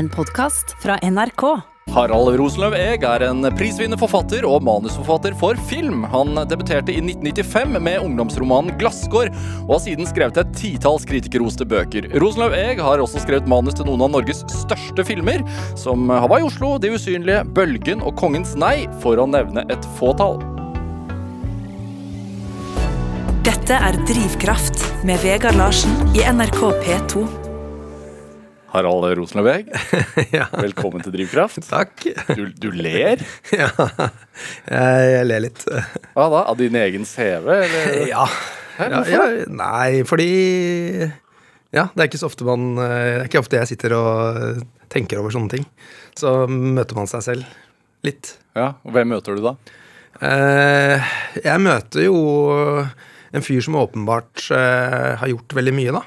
En podkast fra NRK. Harald Rosenløv Eeg er en prisvinnende forfatter og manusforfatter for film. Han debuterte i 1995 med ungdomsromanen 'Glasskår', og har siden skrevet et titalls kritikerroste bøker. Rosenløv Eeg har også skrevet manus til noen av Norges største filmer, som 'Hawaii Oslo', 'De usynlige', 'Bølgen' og 'Kongens nei', for å nevne et fåtall. Dette er Drivkraft med Vegard Larsen i NRK P2. Harald Rosenløveg, ja, velkommen til Drivkraft. takk. Du, du ler? Ja, jeg, jeg ler litt. Hva da? Av din egen CV, eller? Ja. Her, ja, ja. Nei, fordi Ja, det er ikke så ofte man Det er ikke ofte jeg sitter og tenker over sånne ting. Så møter man seg selv litt. Ja, og Hvem møter du da? Eh, jeg møter jo en fyr som åpenbart eh, har gjort veldig mye, da.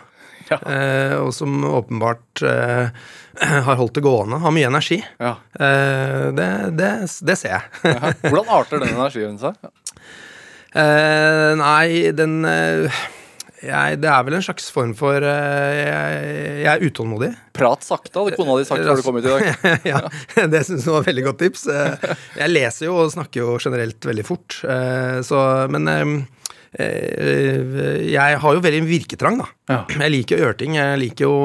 Ja. Eh, og som åpenbart eh, har holdt det gående. Har mye energi. Ja. Eh, det, det, det ser jeg. Hvordan arter den energien seg? Nei, den jeg, Det er vel en slags form for jeg, jeg er utålmodig. Prat sakte, hadde kona di sagt før du kom hit i dag. ja, Det syns jeg var veldig godt tips. Jeg leser jo og snakker jo generelt veldig fort, så Men jeg har jo veldig virketrang, da. Ja. Jeg liker å gjøre ting. Jeg liker å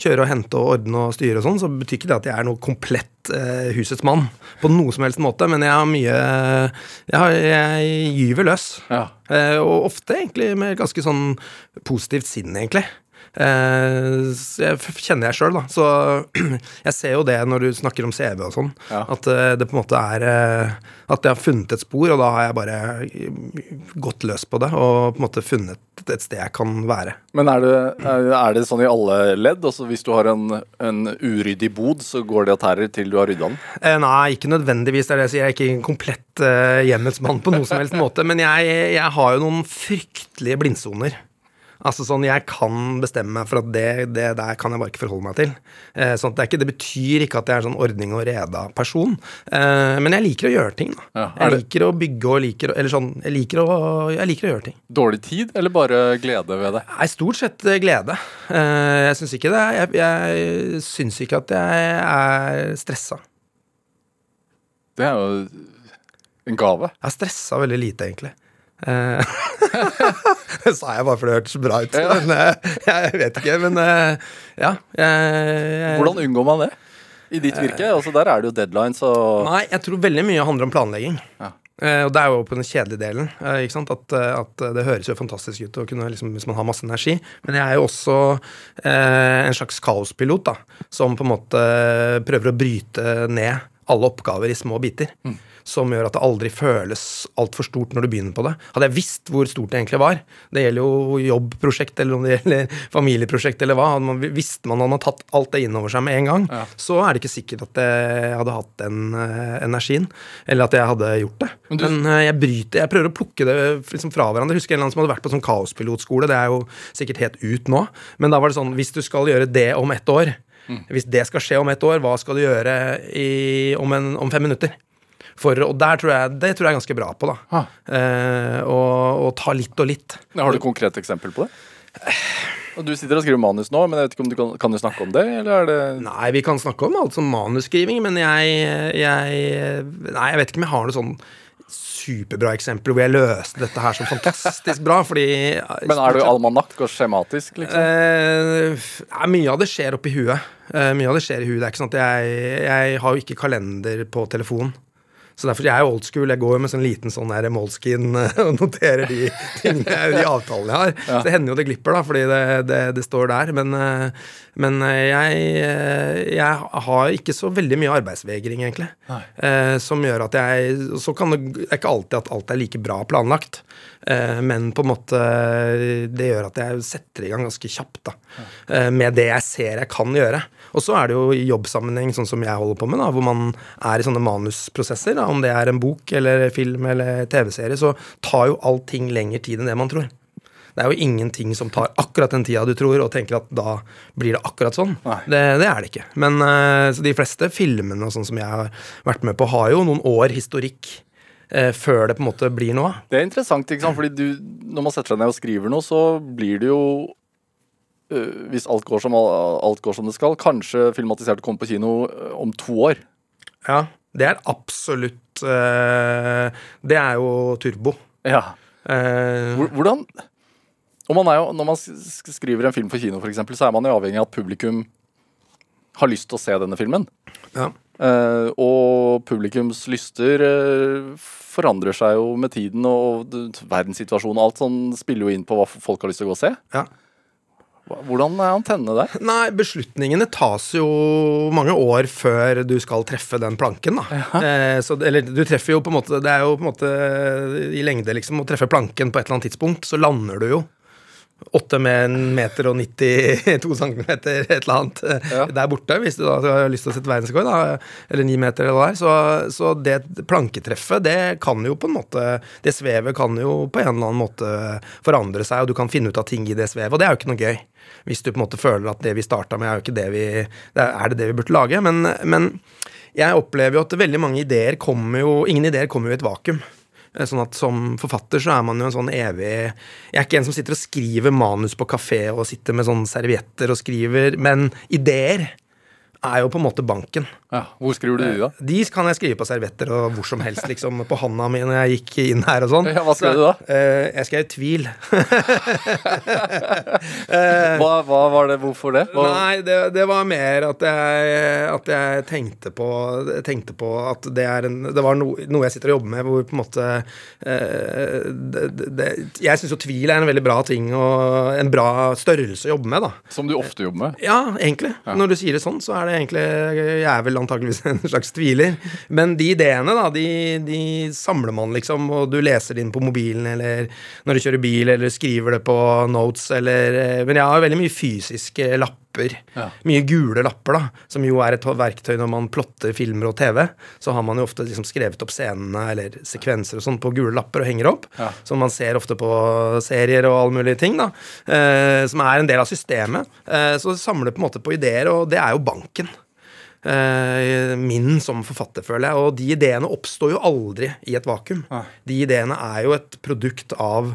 kjøre og hente og ordne og styre og sånn. Så betyr ikke det at jeg er noe komplett eh, husets mann på noe som helst måte, men jeg har mye Jeg, har, jeg gyver løs. Ja. Eh, og ofte egentlig med ganske sånn positivt sinn, egentlig. Eh, jeg kjenner jeg sjøl, da. Så jeg ser jo det når du snakker om CV og sånn, Ja. at eh, det på en måte er eh, At jeg har funnet et spor, og da har jeg bare gått løs på det og på en måte funnet et sted jeg kan være. Men er det, er det sånn i alle ledd? Altså Hvis du har en, en uryddig bod, så går det og tærer til du har rydda den? Nei, ikke nødvendigvis. Det er det jeg sier. Jeg er ikke en komplett eh, hjemmets mann på noen som helst måte. Men jeg, jeg har jo noen fryktelige blindsoner. Altså sånn, Jeg kan bestemme meg for at det, det der kan jeg bare ikke forholde meg til. Eh, sånn det, ikke, det betyr ikke at jeg er sånn ordning og reda-person. Eh, men jeg liker å gjøre ting. da. Ja, jeg liker å bygge og liker Eller sånn, jeg liker å, jeg liker å gjøre ting. Dårlig tid, eller bare glede ved det? Nei, stort sett eh, glede. Eh, jeg syns ikke det. Jeg, jeg syns ikke at jeg er stressa. Det er jo en gave. Jeg har stressa veldig lite, egentlig. Eh, Det sa jeg bare fordi det hørtes bra ut. Ja. Men, eh, jeg vet ikke. Men eh, ja. Jeg, Hvordan unngår man det? I ditt virke? Altså Der er det jo deadlines og Nei, jeg tror veldig mye handler om planlegging. Ja. Og det er jo på den kjedelige delen. ikke sant? At, at det høres jo fantastisk ut kunne, liksom, hvis man har masse energi. Men jeg er jo også eh, en slags kaospilot, da. Som på en måte prøver å bryte ned alle oppgaver i små biter. Som gjør at det aldri føles altfor stort når du begynner på det. Hadde jeg visst hvor stort det egentlig var, det gjelder jo jobbprosjekt eller om det gjelder familieprosjekt eller hva, hadde man, visste man hadde man tatt alt det inn over seg med en gang, Ja. så er det ikke sikkert at jeg hadde hatt den eh, energien, eller at jeg hadde gjort det. Men Men, du- eh, jeg bryter, jeg prøver å plukke det liksom fra hverandre. Jeg husker en eller annen som hadde vært på sånn kaospilotskole, det er jo sikkert helt ut nå, men da var det sånn, hvis du skal gjøre det om ett år, Mm. hvis det skal skje om ett år, hva skal du gjøre i, om, en, om fem minutter? For, og der tror jeg, det tror jeg er ganske bra på, da. Eh, og, og ta litt og litt. Har du et konkret eksempel på det? Og Du sitter og skriver manus nå, men jeg vet ikke om du kan, kan du snakke om det? Eller er det Nei, vi kan snakke om alt som manusskriving, men jeg, jeg Nei, jeg vet ikke om jeg har noe sånn superbra eksempel hvor jeg løste dette her som fantastisk bra, fordi Men er du almanakk og skjematisk, liksom? Eh, mye av det skjer oppi huet. Eh, mye av det skjer i huet. Det er ikke sånn at jeg, jeg har jo ikke kalender på telefonen. Så derfor jeg er old school. Jeg går jo med sånn liten sånn her Moleskin eh, og noterer de, tingene, de avtalene jeg har. Så det hender jo det glipper, da, fordi det, det, det står der. Men, eh, men eh, jeg, eh, jeg har ikke så veldig mye arbeidsvegring, egentlig. Nei. Som gjør at jeg Så kan det, det er ikke alltid at alt er like bra planlagt. Eh, men på en måte det gjør at jeg setter i gang ganske kjapt da, eh, med det jeg ser jeg kan gjøre. Og så er det jo i jobbsammenheng, sånn som jeg holder på med, da, hvor man er i sånne manusprosesser, da, om det er en bok eller film eller TV-serie, så tar jo allting lengre tid enn det man tror. Det er jo ingenting som tar akkurat den tida du tror, og tenker at da blir det akkurat sånn. Det, det er det ikke. Men eh, så de fleste filmene og sånn som jeg har vært med på, har jo noen år historikk eh, før det på en måte blir noe av. Det er interessant, ikke sant? Fordi du, når man setter seg ned og skriver noe, så blir det jo øh, hvis alt går, som, alt går som det skal, kanskje filmatisert kommer på kino øh, om to år. Ja, det er absolutt eh, Det er jo turbo. Ja. Eh, Hvordan og man er jo, Når man skriver en film for kino, for eksempel, så er man jo avhengig av at publikum har lyst til å se denne filmen. ja. Eh, og publikums lyster eh, forandrer seg jo med tiden, og verdenssituasjonen og alt sånn spiller jo inn på hva folk har lyst til å gå og se. ja. Hvordan er antennene der? Nei, beslutningene tas jo mange år før du skal treffe den planken, da. Eh, så, eller du treffer jo på en måte Det er jo på en måte i lengde, liksom, å treffe planken på et eller annet tidspunkt, så lander du jo. Åtte med en meter og 92 centimeter, et eller annet, Ja. der borte, hvis du da har lyst til å sette verdensrekord, eller ni meter eller hva det er. Så, så det planketreffet, det kan jo på en måte Det svevet kan jo på en eller annen måte forandre seg, og du kan finne ut av ting i det svevet, og det er jo ikke noe gøy. Hvis du på en måte føler at det vi starta med, er jo ikke det vi det er det det vi burde lage? Men, men jeg opplever jo at veldig mange ideer kommer jo Ingen ideer kommer jo i et vakuum. Eh, Sånn at Som forfatter så er man jo en sånn evig Jeg er ikke en som sitter og skriver manus på kafé og sitter med sånne servietter og skriver, men ideer er jo på en måte banken. Ja, Hvor skriver du de, da? De kan jeg skrive på servietter og hvor som helst, liksom. På handa mi når jeg gikk inn her og sånn. Ja, hva skrev du da? Uh, jeg skrev tvil. Hva, hva var det? Hvorfor det? Hva, Nei, det, det var mer at jeg, at jeg tenkte, på, tenkte på at det er en, Det var no, noe jeg sitter og jobber med, hvor på en måte uh, det, Jeg syns jo tvil er en veldig bra ting og en bra størrelse å jobbe med, da. Som du ofte jobber med? Ja, egentlig. Når du sier det sånn, så er det egentlig Jeg er vel antakeligvis en slags tviler. Men de ideene, da, de, de samler man liksom, og du leser det inn på mobilen, eller når du kjører bil, eller skriver det på notes, eller eh, Men jeg har veldig mye fysiske lapper. Ja. Mye gule lapper, da, som jo er et verktøy når man plotter filmer og TV. Så har man jo ofte liksom skrevet opp scenene eller sekvenser og sånn på gule lapper og henger opp. Ja. Som man ser ofte på serier og alle mulige ting, da. Eh, som er en del av systemet. Eh, så det samler på en måte på ideer, og det er jo banken. Eh, min som forfatter, føler jeg. Og de ideene oppstår jo aldri i et vakuum. De ideene er jo et produkt av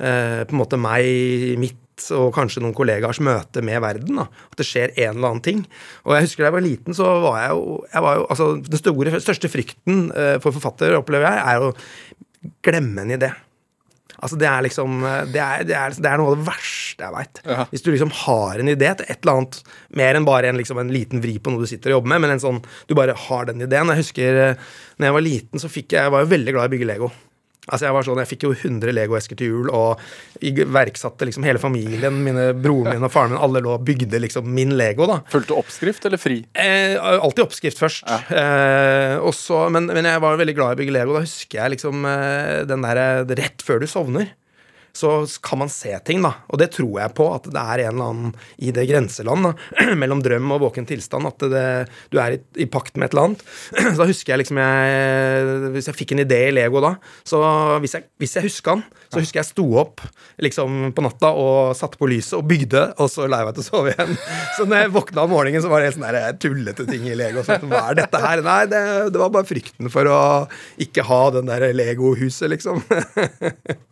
eh, på en måte meg, mitt og kanskje noen kollegaers møte med verden. da, At det skjer en eller annen ting. Og jeg husker da jeg var liten, så var jeg jo, jeg var jo altså Den store, største frykten eh, for forfatter, opplever jeg, er å glemme en idé. Altså Det er liksom Det er, det er, det er noe av det verste jeg veit. Ja. Hvis du liksom har en idé til et eller annet mer enn bare en, liksom, en liten vri på noe du sitter og jobber med, men en sånn du bare har den ideen. Jeg husker eh, når jeg var liten, så fikk jeg, jeg var jo veldig glad i å bygge Lego. Altså Jeg var sånn, jeg fikk jo 100 Lego-esker til jul, og iverksatte liksom hele familien, mine broren min og faren min, alle lå og bygde liksom min Lego. da Fulgte oppskrift eller fri? Eh, alltid oppskrift først. Eh, også, men, men jeg var veldig glad i å bygge Lego. Da husker jeg liksom eh, den der eh, rett før du sovner. Så kan man se ting, da. Og det tror jeg på, at det er en eller annen i det grenseland da, mellom drøm og våken tilstand. At det, du er i, i pakt med et eller annet. Så da husker jeg liksom jeg Hvis jeg fikk en idé i Lego da, så hvis jeg, hvis jeg huska den, så husker jeg sto opp liksom på natta og satte på lyset og bygde, og så la jeg meg til å sove igjen. Så når jeg våkna om morgenen, så var det helt sånn der tullete ting i Lego. Så, hva er dette her? Nei, det, det var bare frykten for å ikke ha den der Lego-huset, liksom.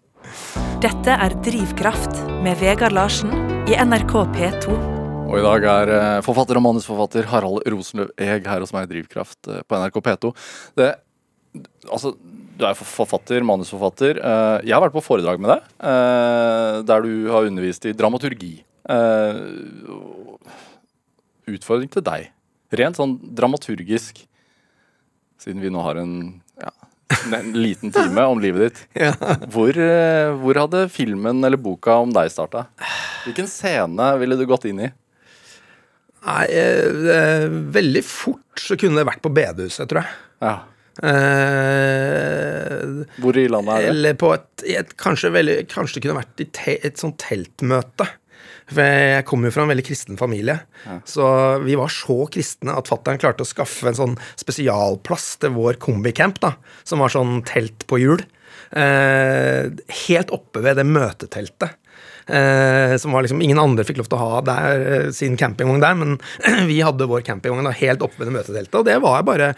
Dette er Drivkraft med Vegard Larsen i NRK P2. Og i dag er eh, forfatter og manusforfatter Harald Rosenløv Eeg her hos meg i Drivkraft eh, på NRK P2. Det, altså, du er forfatter, manusforfatter. Eh, Jeg har vært på foredrag med deg, der du har undervist i dramaturgi. Utfordring til deg. Rent sånn dramaturgisk, siden vi nå har en, en liten time om livet ditt. Ja. Hvor, eh, hvor hadde filmen eller boka om deg starta? Hvilken scene ville du gått inn i? Nei, eh, veldig fort så kunne det vært på bedehuset, tror jeg. Ja. Eh, Hvor i landet er det? eller på et, et kanskje, veldig, kanskje det kunne vært i te, et sånt teltmøte. For jeg kommer jo fra en veldig kristen familie. Så vi var så kristne at fattern klarte å skaffe en sånn spesialplass til vår kombicamp, da, som var sånn telt på hjul. Eh, helt oppe ved det møteteltet. Eh, som var liksom, Ingen andre fikk lov til å ha der, eh, sin campingvogn der, men vi hadde vår campingvogn helt oppe ved det møteteltet. Og det var bare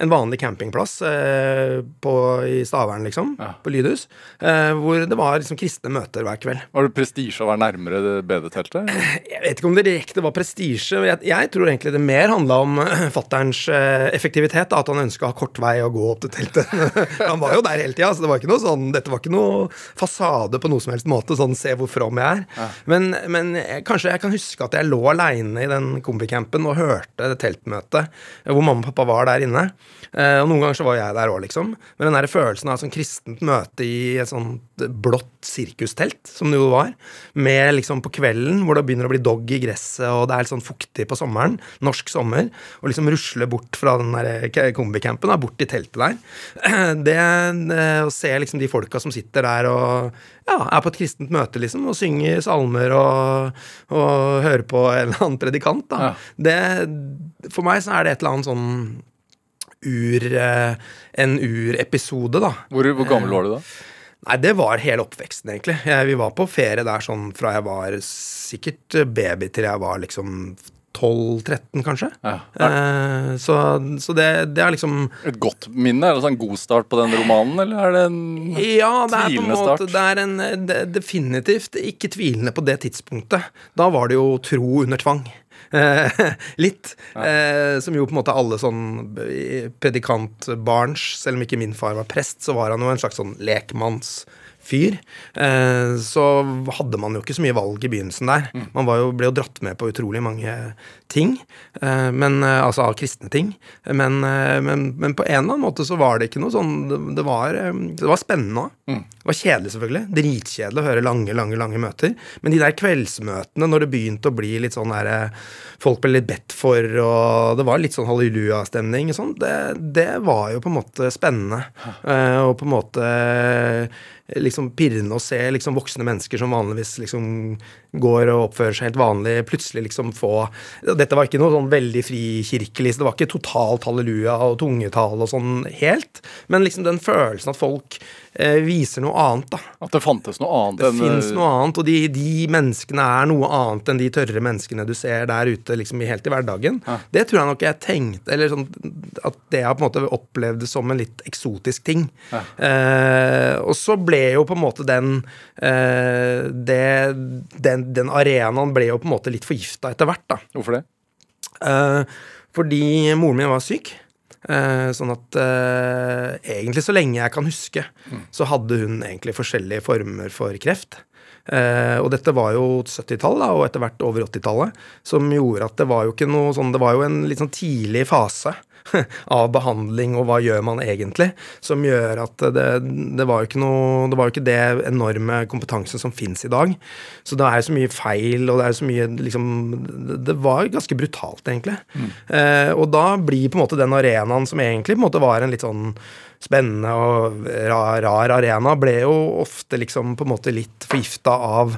en vanlig campingplass eh, på, i Stavern, liksom, Ja. på Lydhus, eh, hvor det var liksom kristne møter hver kveld. Var det prestisje å være nærmere det BD-teltet? Jeg vet ikke om det direkte var prestisje. Jeg, jeg tror egentlig det mer handla om fatterns eh, effektivitet. Da, at han ønska kort vei å gå opp til teltet. han var jo der hele tida, så det var ikke noe sånn, dette var ikke noe fasade på noe som helst måte. Sånn se hvor from jeg er. Men, men jeg, kanskje jeg kan huske at jeg lå aleine i den kombicampen og hørte det teltmøtet eh, hvor mamma og pappa var der inne. Eh, og noen ganger så var jeg der òg, liksom. Men den der følelsen av et sånn kristent møte i et sånt blått sirkustelt, som det jo var, med liksom på kvelden hvor det begynner å bli dog i gresset, og det er litt sånn fuktig på sommeren, norsk sommer, og liksom rusle bort fra den der k- kombicampen, bort til teltet der. Det, det å se liksom de folka som sitter der og ja, er på et kristent møte, liksom, og synger salmer og, og hører på en eller annen predikant, da. Det, for meg så er det et eller annet sånn ur, eh, en urepisode, da. Hvor, hvor gammel var du da? Nei, det var hele oppveksten, egentlig. Jeg, vi var på ferie der sånn fra jeg var sikkert baby til jeg var liksom 12-13, kanskje. Ja. Eh, så så det, det er liksom Et godt minne? Er det en god start på den romanen, eller er det en Ja, det er Tvilende måte start. Det er en, det, definitivt ikke tvilende på det tidspunktet. Da var det jo tro under tvang. Eh, litt. Eh, som jo på en måte alle sånn predikantbarns Selv om ikke min far var prest, så var han jo en slags sånn lekmannsfyr. Eh, så hadde man jo ikke så mye valg i begynnelsen der. Man var jo, ble jo dratt med på utrolig mange ting. Eh, men, eh, altså av kristne ting. Men, eh, men, men på en eller annen måte så var det ikke noe sånn Det, det, var, det var spennende òg. Det var kjedelig, selvfølgelig. Dritkjedelig å høre lange, lange lange møter. Men de der kveldsmøtene, når det begynte å bli litt sånn der Folk ble litt bedt for, og det var litt sånn halleluja-stemning og sånn, det, det var jo på en måte spennende. Og på en måte liksom pirrende å se liksom voksne mennesker som vanligvis liksom går og oppfører seg helt vanlig, plutselig liksom få Dette var ikke noe sånn veldig frikirkelig, så det var ikke totalt halleluja og tungetale og sånn helt, men liksom den følelsen at folk eh, viser noe annet, da. At det fantes noe annet Det enn fins noe annet, og de, de menneskene er noe annet enn de tørre menneskene du ser der ute liksom helt i hverdagen. Det tror jeg nok jeg tenkte Eller sånn at det jeg på en måte opplevde som en litt eksotisk ting. Eh, og så ble jo på en måte den eh, det, den, den arenaen ble jo på en måte litt forgifta etter hvert, da. Hvorfor det? Eh, fordi moren min var syk. Eh, sånn at eh, egentlig så lenge jeg kan huske, så hadde hun egentlig forskjellige former for kreft. Eh, og dette var jo 70-tallet, og etter hvert over 80-tallet, som gjorde at det var jo ikke noe sånn Det var jo en litt sånn tidlig fase av behandling, og hva gjør man egentlig, som gjør at det, det var jo ikke noe Det var jo ikke det enorme kompetansen som fins i dag. Så det er jo så mye feil, og det er jo så mye liksom Det, var ganske brutalt, egentlig. Eh, og da blir på en måte den arenaen som egentlig på en måte var en litt sånn spennende og rar, rar arena, ble jo ofte liksom på en måte litt forgifta av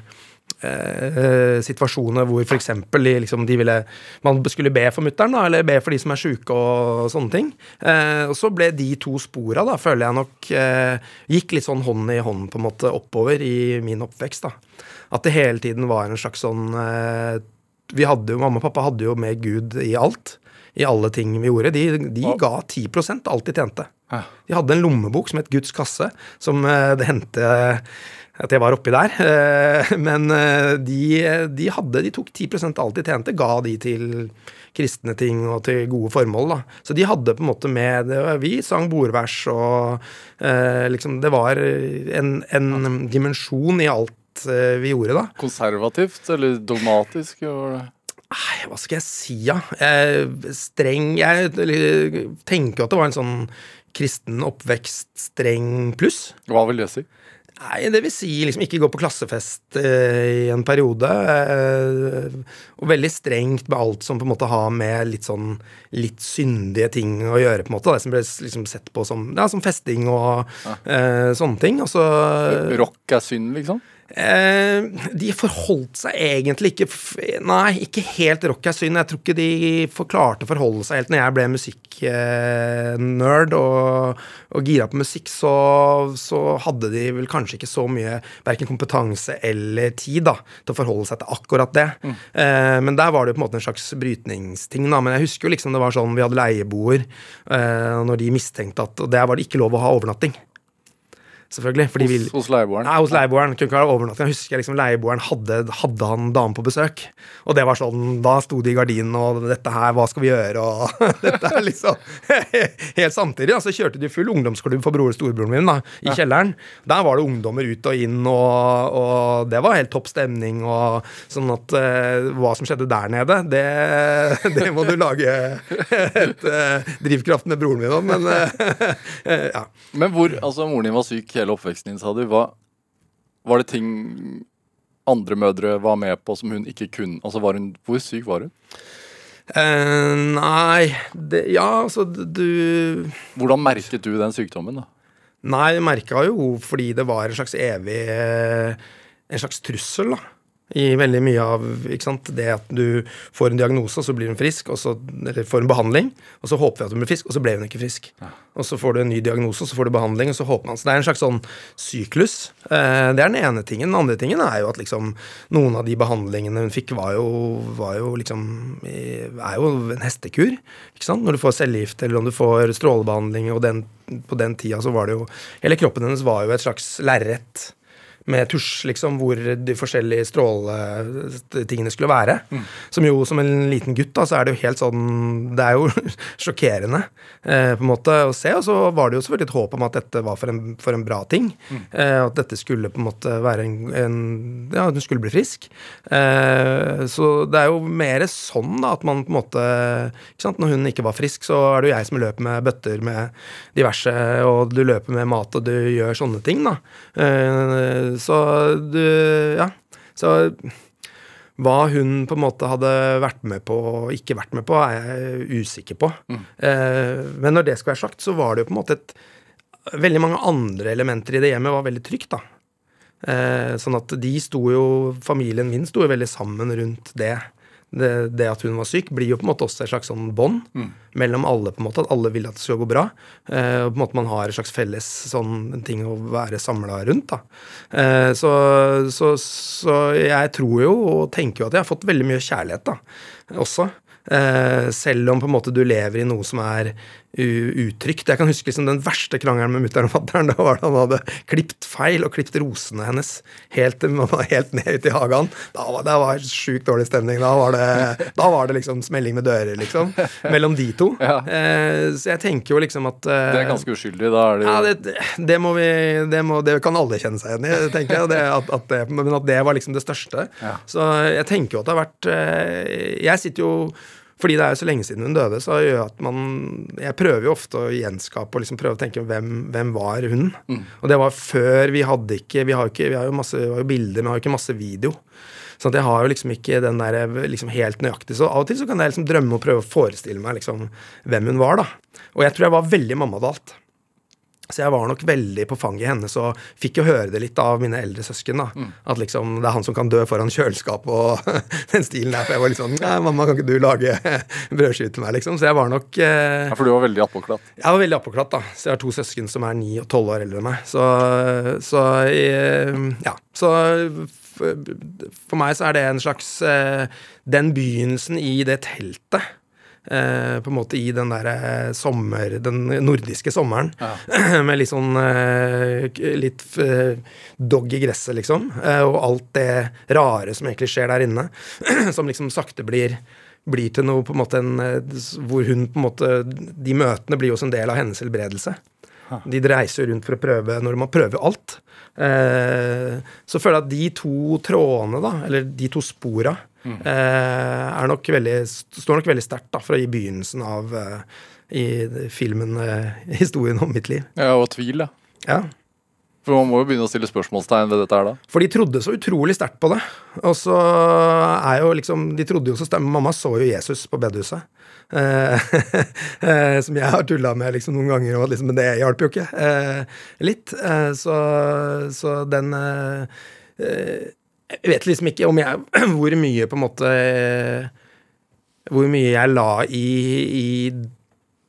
eh, situasjoner hvor f.eks. Liksom, Man skulle be for mutter'n, eller be for de som er sjuke og sånne ting. Eh, og så ble de to spora, da, føler jeg nok, eh, gikk litt sånn hånd i hånd på en måte oppover i min oppvekst. da. At det hele tiden var en slags sånn eh, vi hadde jo, Mamma og pappa hadde jo med Gud i alt. I alle ting vi gjorde. De, de ga 10 alt de tjente. De hadde en lommebok som het Guds kasse, som eh, det hendte at jeg var oppi der. Eh, Men eh, de, de hadde, de tok 10 av alt de tjente, ga de til kristne ting og til gode formål. da. Så de hadde på en måte med Vi sang bordvers, og eh, liksom Det var en, en dimensjon i alt eh, vi gjorde, da. Konservativt eller dogmatisk? Nei, hva skal jeg si, ja? Eh, streng Jeg tenker jo at det var en sånn kristen oppvekst, streng pluss. Hva vil det si? Nei, det vil si liksom ikke gå på klassefest eh, i en periode. Eh, og veldig strengt med alt som på en måte har med litt sånn litt syndige ting å gjøre, på en måte. Det som ble liksom sett på som, ja, som festing og eh, sånne ting. Også, Rock er synd, liksom? Eh, de forholdt seg egentlig ikke Nei, ikke helt rock er synd. Jeg tror ikke de forklarte å forholde seg helt. Når jeg ble musikknerd og, og gira på musikk, så, så hadde de vel kanskje ikke så mye verken kompetanse eller tid da, til å forholde seg til akkurat det. Eh, men der var det jo på en måte en slags brytningsting. da, Men jeg husker jo liksom det var sånn vi hadde leieboer eh, når de mistenkte at Og der var det ikke lov å ha overnatting. Selvfølgelig. De vil, Hos, hos leieboeren? Nei, hos leieboeren. Kunne ikke ha overnatting. Jeg husker liksom leieboeren hadde, hadde han dame på besøk. Og det var sånn, da sto de i gardinen og 'Dette her, hva skal vi gjøre?' Og dette er liksom Helt samtidig Så kjørte de full ungdomsklubb for bror storebroren min da, i kjelleren. Der var det ungdommer ut og inn, og, og det var helt topp stemning. Og sånn at uh, hva som skjedde der nede, det, det må du lage et uh, drivkraft med broren min om, men uh, ja. Men hvor, altså Moren din var syk hele oppveksten din, sa du. Hva, var det ting andre mødre var med på som hun ikke kunne? Altså var hun, Hvor syk var hun? Uh, nei det, Ja, altså du Hvordan merket du den sykdommen? da? Nei, jeg merka jo fordi det var en slags evig eh, En slags trussel, da. I veldig mye av ikke sant? det at du får en diagnose, og så blir hun frisk, og så, eller får en behandling, og så håper vi at hun blir frisk, og så ble hun ikke frisk. Og så får du en ny diagnose, og så får du behandling, og så håper man. Så det er en slags sånn syklus. Eh, det er den ene tingen. Den andre tingen er jo at liksom noen av de behandlingene hun fikk, var jo, var jo liksom eh, er jo en hestekur. Ikke sant? Når du får cellegift, eller om du får strålebehandling, og den, på den tida så var det jo Hele kroppen hennes var jo et slags lerret med tusj, liksom, hvor de forskjellige stråletingene skulle være. Som jo, som en liten gutt, da, så er det jo helt sånn Det er jo sjokkerende eh, på en måte å se. Og så var det jo selvfølgelig et håp om at dette var for en, for en bra ting. Eh, at dette skulle på en måte være en, en Ja, hun skulle bli frisk. Eh, så det er jo mer sånn da, at man på en måte ikke sant, Når hun ikke var frisk, så er det jo jeg som løper med bøtter med diverse, og du løper med mat, og du gjør sånne ting, da. Eh, så du Ja. Så hva hun på en måte hadde vært med på og ikke vært med på, er jeg usikker på. Eh, men når det skal være sagt, så var det jo på en måte et Veldig mange andre elementer i det hjemmet var veldig trygt, da. Eh, sånn at de sto jo Familien min sto jo veldig sammen rundt det. Det, det at hun var syk, blir jo på en måte også et slags sånn bånd mellom alle. på en måte, At alle vil at det skal gå bra. Eh, og på en måte Man har et slags felles sånn ting å være samla rundt. da. Eh, så, så, så jeg tror jo og tenker jo at jeg har fått veldig mye kjærlighet da, også. Eh, selv om på en måte du lever i noe som er u- utrygt. Jeg kan huske liksom den verste krangelen med mutter'n og fatter'n. Da var det han hadde klipt feil og klipt rosene hennes helt, helt ned ute i hagen. Da var det var sjukt dårlig stemning. Da var, det, da var det liksom smelling med dører, liksom. Mellom de to. Ja. Eh, så jeg tenker jo liksom at eh, Det er ganske uskyldig. Da er det ja, det, det, må vi det, må, det kan alle kjenne seg igjen i, tenker jeg. Det, at, at det, men at det var liksom det største. Ja. Så jeg tenker jo at det har vært eh, Jeg sitter jo fordi det er jo så lenge siden hun døde, så gjør at man Jeg prøver jo ofte å gjenskape og liksom prøve å tenke hvem, hvem var hun? Og det var før vi hadde ikke Vi har jo, ikke, vi har jo masse vi har jo bilder, men vi har jo ikke masse video. Så jeg har jo liksom ikke den der liksom helt nøyaktig. Så av og til så kan jeg liksom drømme og prøve å forestille meg liksom hvem hun var, da. Og jeg tror jeg var veldig mammadalt. Så jeg var nok veldig på fanget hennes og fikk jo høre det litt av mine eldre søsken. da, At liksom det er han som kan dø foran kjøleskapet og den stilen der. For jeg var litt sånn Nei, mamma, kan ikke du lage brødskive til meg, liksom? Så jeg var nok eh, Ja, For du var veldig attpåklatt. Jeg var veldig appåklatt, da. Så jeg har to søsken som er ni og tolv år eldre enn meg. Så, så eh, ja. Så for, for meg så er det en slags eh, Den begynnelsen i det teltet. Eh, på en måte i den derre sommer... Den nordiske sommeren. Med litt sånn eh, Litt eh, dog i gresset, liksom. Eh, og alt det rare som egentlig skjer der inne. som liksom sakte blir blir til noe på en måte en, eh, Hvor hun på en måte De møtene blir jo også en del av hennes helbredelse. De reiser rundt for å prøve Når man prøver alt. Eh, så føler jeg at de to trådene, da, eller de to spora, eh, er nok veldig, står nok veldig sterkt fra i begynnelsen av eh, i filmen eh, 'Historien om mitt liv'. Ja, og tvil, da. Ja. For man må jo begynne å stille spørsmålstegn ved dette her, da. For de trodde så utrolig sterkt på det. Og så er jo liksom De trodde jo så sterkt Mamma så jo Jesus på bedehuset. Eh, eh, som jeg har tulla med liksom noen ganger, og liksom, men det hjalp jo ikke. Eh, litt. Eh, så, så den eh, Jeg vet liksom ikke om jeg Hvor mye på en måte Hvor mye jeg la i, i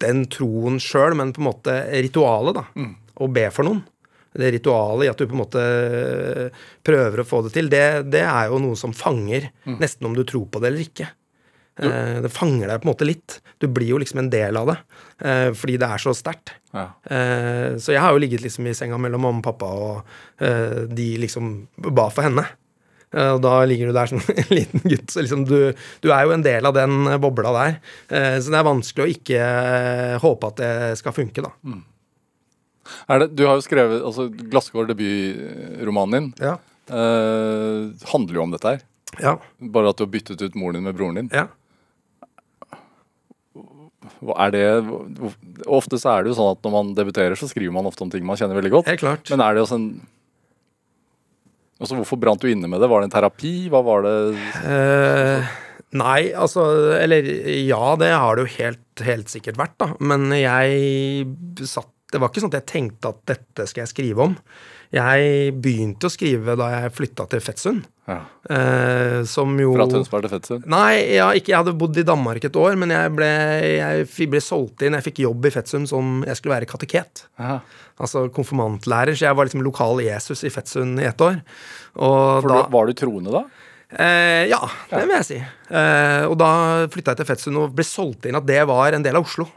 den troen sjøl, men på en måte ritualet, da. Å be for noen. Det ritualet i at du på en måte prøver å få det til, det, det er jo noe som fanger, nesten om du tror på det eller ikke. Eh, Det fanger deg på en måte litt. Du blir jo liksom en del av det, eh, fordi det er så sterkt. Ja. Eh, Så jeg har jo ligget liksom i senga mellom mamma og pappa, og de liksom ba for henne. Eh, Og da ligger du der som en liten gutt. Så liksom du, du er jo en del av den bobla der. Eh, Så det er vanskelig å ikke eh, håpe at det skal funke, da. Er det, du har jo skrevet altså Glassgård, debutromanen din, Ja. eh, handler jo om dette her. Ja. Bare at du har byttet ut moren din med broren din. ja. Er det, ofte så er det jo sånn at når man debuterer, så skriver man ofte om ting man kjenner veldig godt. Helt klart. Men er det også en Altså, Hvorfor brant du inne med det? Var det en terapi? Hva var det Eh, nei, altså Eller ja, det har det jo helt, helt sikkert vært, da. Men jeg satt Det var ikke sånn at jeg tenkte at dette skal jeg skrive om. Jeg begynte å skrive da jeg flytta til Fettsund. ja. Eh, som jo Fra Tønsberg til Fettsund? Nei, ja, ikke, jeg hadde bodd i Danmark et år, men jeg ble, jeg ble solgt inn. Jeg fikk jobb i Fettsund som jeg skulle være kateket. Ja. Altså konfirmantlærer, så jeg var liksom lokal Jesus i Fettsund i ett år. Og For da, Var du troende da? Eh, ja, det vil jeg si. Eh, og da flytta jeg til Fetsund og ble solgt inn at det var en del av Oslo.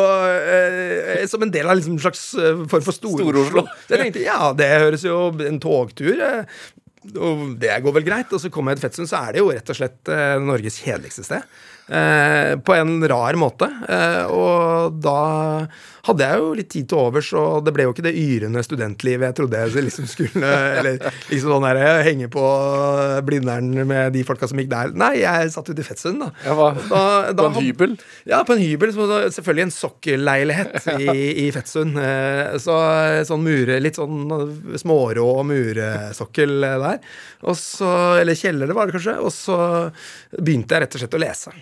og eh, Som en del av liksom en slags eh, form for Stor-Oslo. Så jeg tenkte ja, det høres jo en togtur eh, og det går vel greit. Og så kommer jeg til Fetsund, så er det jo rett og slett eh, Norges kjedeligste sted. Eh, på en rar måte. Eh, og da hadde jeg jo litt tid til overs, og det ble jo ikke det yrende studentlivet jeg trodde jeg liksom skulle Eller liksom sånn der henge på Blindern med de folka som gikk der. Nei, jeg satt ute i Fettsund, da. Ja? Da- da På en hybel? Ja, på en hybel. Selvfølgelig en sokkelleilighet i, i Fettsund. Eh, Så sånn mure, litt sånn smårå muresokkel der. Og så, eller kjeller, det var det kanskje. Og så begynte jeg rett og slett å lese.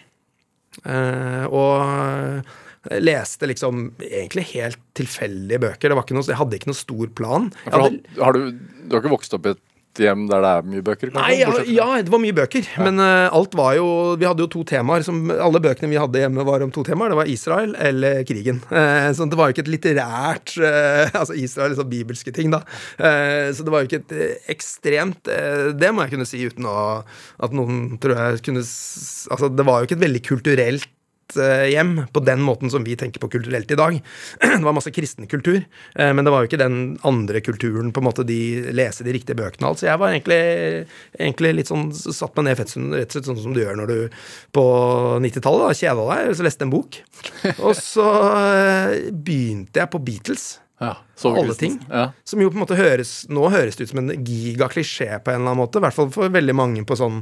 Eh, og leste liksom egentlig helt tilfeldige bøker. Det var ikke noe, jeg hadde ikke noe stor plan. Hadde, har, du, du har ikke vokst opp i et hjem der det er mye bøker? kanskje? Nei, ja, ja, det var mye bøker. Men uh, alt var jo Vi hadde jo to temaer. Som, alle bøkene vi hadde hjemme, var om to temaer. Det var Israel eller krigen. Uh, så det var jo ikke et litterært uh, Altså Israel, liksom bibelske ting, da. Så det var jo ikke et ekstremt Det må jeg kunne si uten å At noen tror jeg kunne Altså, det var jo ikke et veldig kulturelt eh, hjem på den måten som vi tenker på kulturelt i dag. Det var masse kristen kultur, eh, men det var jo ikke den andre kulturen på en måte de leser de riktige bøkene og alt. Så jeg var egentlig, egentlig litt sånn satt meg ned i fødselen, rett og slett sånn som du gjør når du på 90-tallet da, kjeda deg, så leste en bok. Og så eh, begynte jeg på Beatles. Ja, Alle ting. Ja. Som jo på en måte høres Nå høres det ut som en gigaklisjé på en eller annen måte. I hvert fall for veldig mange på sånn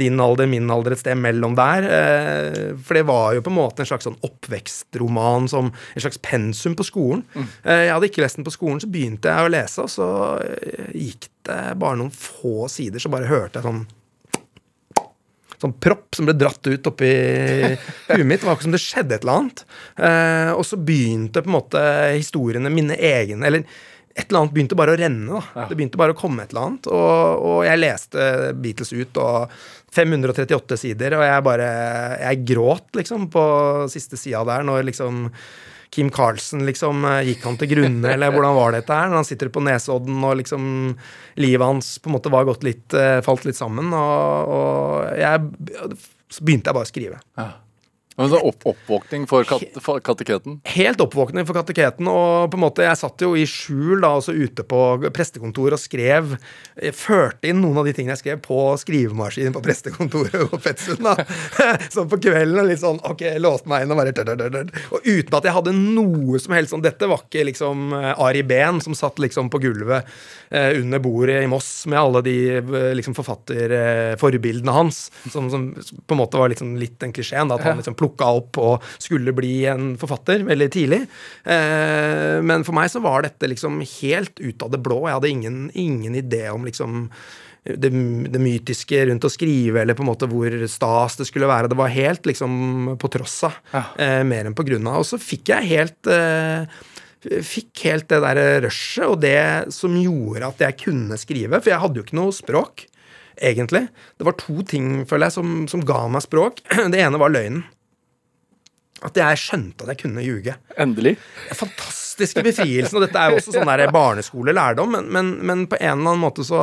din alder, min alder, et sted mellom der. Eh, for det var jo på en måte en slags sånn oppvekstroman som en slags pensum på skolen. Mm. jeg hadde ikke lest den på skolen, så begynte jeg å lese, og så eh, gikk det bare noen få sider, så bare hørte jeg sånn sånn propp som ble dratt ut oppi huet mitt. Det var akkurat som det skjedde et eller annet. Eh, og så begynte på en måte historiene mine egne Eller et eller annet begynte bare å renne. da. Det begynte bare å komme et eller annet. Og, og jeg leste Beatles ut, og 538 sider, og jeg bare Jeg gråt, liksom, på siste sida der, når liksom Kim Carlsen, liksom, gikk han til grunne, eller hvordan var dette her? Når han sitter på Nesodden, og liksom livet hans på en måte var gått litt eh, Falt litt sammen, og, og jeg begynte jeg bare å skrive. Ja. Men så opp, oppvåkning for, kat, for kateketen? Helt oppvåkning for kateketen, og på en måte jeg satt jo i skjul da, også ute på prestekontoret og skrev Førte inn noen av de tingene jeg skrev på skrivemaskinen på prestekontoret på Fettsund. Sånn på kvelden og litt sånn Ok, låste meg inn og bare dør, dør, dør. Og uten at jeg hadde noe som helst sånn Dette var ikke liksom eh, Ari Behn som satt liksom på gulvet eh, under bordet i Moss med alle de eh, liksom forfatterforbildene hans, som, som på en måte var liksom litt den klisjeen. da, At han liksom plukka opp og skulle bli en forfatter veldig tidlig. Eh, men for meg så var dette liksom helt ut av det blå. Jeg hadde ingen, ingen idé om liksom det, det mytiske rundt å skrive, eller på en måte hvor stas det skulle være. Det var helt liksom på tross av, Ja. eh, mer enn på grunn av. Og så fikk jeg helt eh, fikk helt det der rushet og det som gjorde at jeg kunne skrive. For jeg hadde jo ikke noe språk, egentlig. Det var to ting, føler jeg, som, som ga meg språk. Det ene var løgnen. At jeg skjønte at jeg kunne ljuge. Endelig. Fantastiske befrielsen. Og dette er jo også sånn der barneskolelærdom, men, men, men på en eller annen måte så,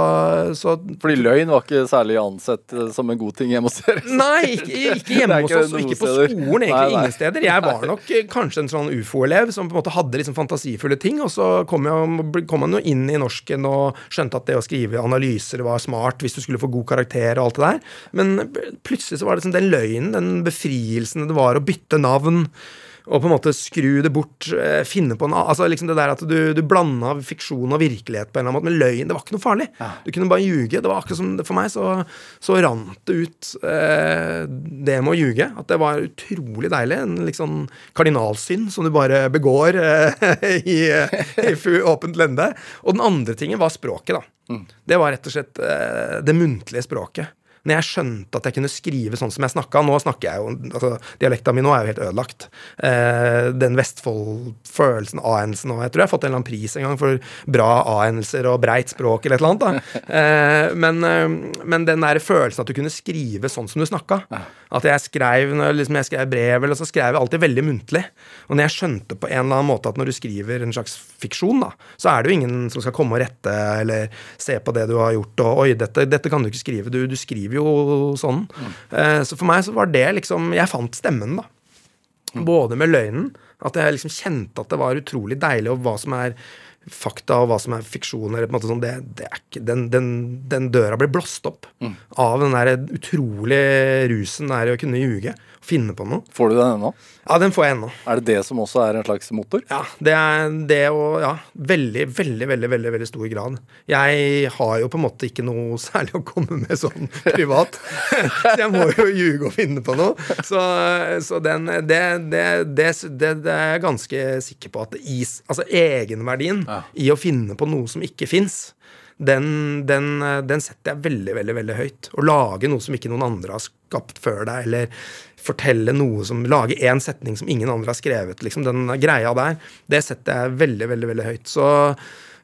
så Fordi løgn var ikke særlig ansett eh, som en god ting hjemme hos dere. Nei, ikke, ikke hjemme hos oss, og ikke på skolen. egentlig Nei, nei. ingen steder. Jeg var nok eh, kanskje en sånn ufo-elev som på en måte hadde liksom fantasifulle ting, og så kom, jeg, kom man jo inn i norsken og skjønte at det å skrive analyser var smart hvis du skulle få god karakter og alt det der. Men plutselig så var det sånn den løgnen, den befrielsen det var å bytte navn. Og på en måte skru det bort, eh, finne på en Altså liksom det der at du, du blanda fiksjon og virkelighet på en eller annen måte. med løgn, det var ikke noe farlig. Du kunne bare ljuge. Det var akkurat som For meg så, så rant det ut eh, det med å ljuge. At det var utrolig deilig. En liksom kardinalsynd som du bare begår eh, i, i åpent lende. Og den andre tingen var språket, da. Det var rett og slett eh, det muntlige språket. Når jeg skjønte at jeg kunne skrive sånn som jeg snakka Nå snakker jeg jo altså, Dialekta mi nå er jo helt ødelagt. Eh, den Vestfold-følelsen, A-endelsen og Jeg tror jeg har fått en eller annen pris en gang for bra A-endelser og breit språk eller et eller annet. Da. Eh, men, eh, men den der følelsen at du kunne skrive sånn som du snakka At jeg skrev liksom jeg skrev brev, eller så skrev jeg alltid veldig muntlig. Og når jeg skjønte på en eller annen måte at når du skriver en slags fiksjon, da, så er det jo ingen som skal komme og rette eller se på det du har gjort, og oi, dette, dette kan du ikke skrive. Du, du skriver jo sånn. Mm. så for meg så var det liksom Jeg fant stemmen, da. Både med løgnen, at jeg liksom kjente at det var utrolig deilig, og hva som er fakta og hva som er fiksjon. Eller på en måte sånn, det, det er ikke, den, den, den døra blir blåst opp av den der utrolige rusen det er å kunne ljuge. Finne på noe. Får du den ennå? Ja, den får jeg ennå. Er det det som også er en slags motor? Ja, det er det og Ja, veldig, veldig, veldig veldig, veldig stor grad. Jeg har jo på en måte ikke noe særlig å komme med sånn privat. Så jeg må jo ljuge og finne på noe. Så, så den det, det, det, det, det er jeg ganske sikker på at is, altså egenverdien Ja. i å finne på noe som ikke fins, den, den, den setter jeg veldig, veldig veldig høyt. Å lage noe som ikke noen andre har skapt før deg, eller fortelle noe som Lage én setning som ingen andre har skrevet, liksom. Den greia der, det setter jeg veldig, veldig, veldig høyt. Så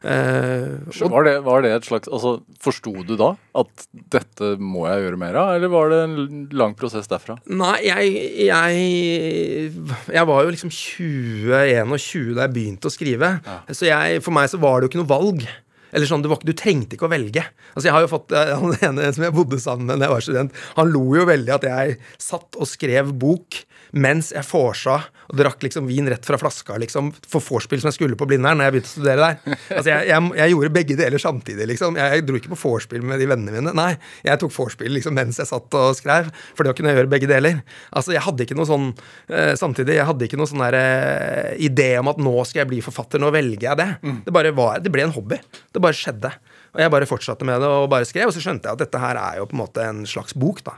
eh, og, Var det, var det et slags altså, Forsto du da at dette må jeg gjøre mer av, eller var det en lang prosess derfra? Nei, jeg, jeg Jeg var jo liksom 20-21 da jeg begynte å skrive. Så jeg, for meg så var det jo ikke noe valg. Eller sånn, du, var, Du trengte ikke å velge. Altså jeg har jo fått, eh, Han ene som jeg bodde sammen med da jeg var student, han lo jo veldig at jeg satt og skrev bok mens jeg vorsa og drakk liksom vin rett fra flaska liksom, for vorspiel som jeg skulle på Blindern når jeg begynte å studere der. Altså jeg, jeg, jeg gjorde begge deler samtidig. liksom. Jeg dro ikke på vorspiel med de vennene mine. Nei, jeg tok vorspiel liksom, mens jeg satt og skrev, for det å kunne jeg gjøre begge deler. Altså Jeg hadde ikke noe sånn uh, samtidig, jeg hadde ikke noe sånn der, uh, idé om at nå skal jeg bli forfatter, nå velger jeg det. Det bare var, det ble en hobby. Det bare skjedde. Og jeg bare fortsatte med det og bare skrev, og så skjønte jeg at dette her er jo på en måte en slags bok. da.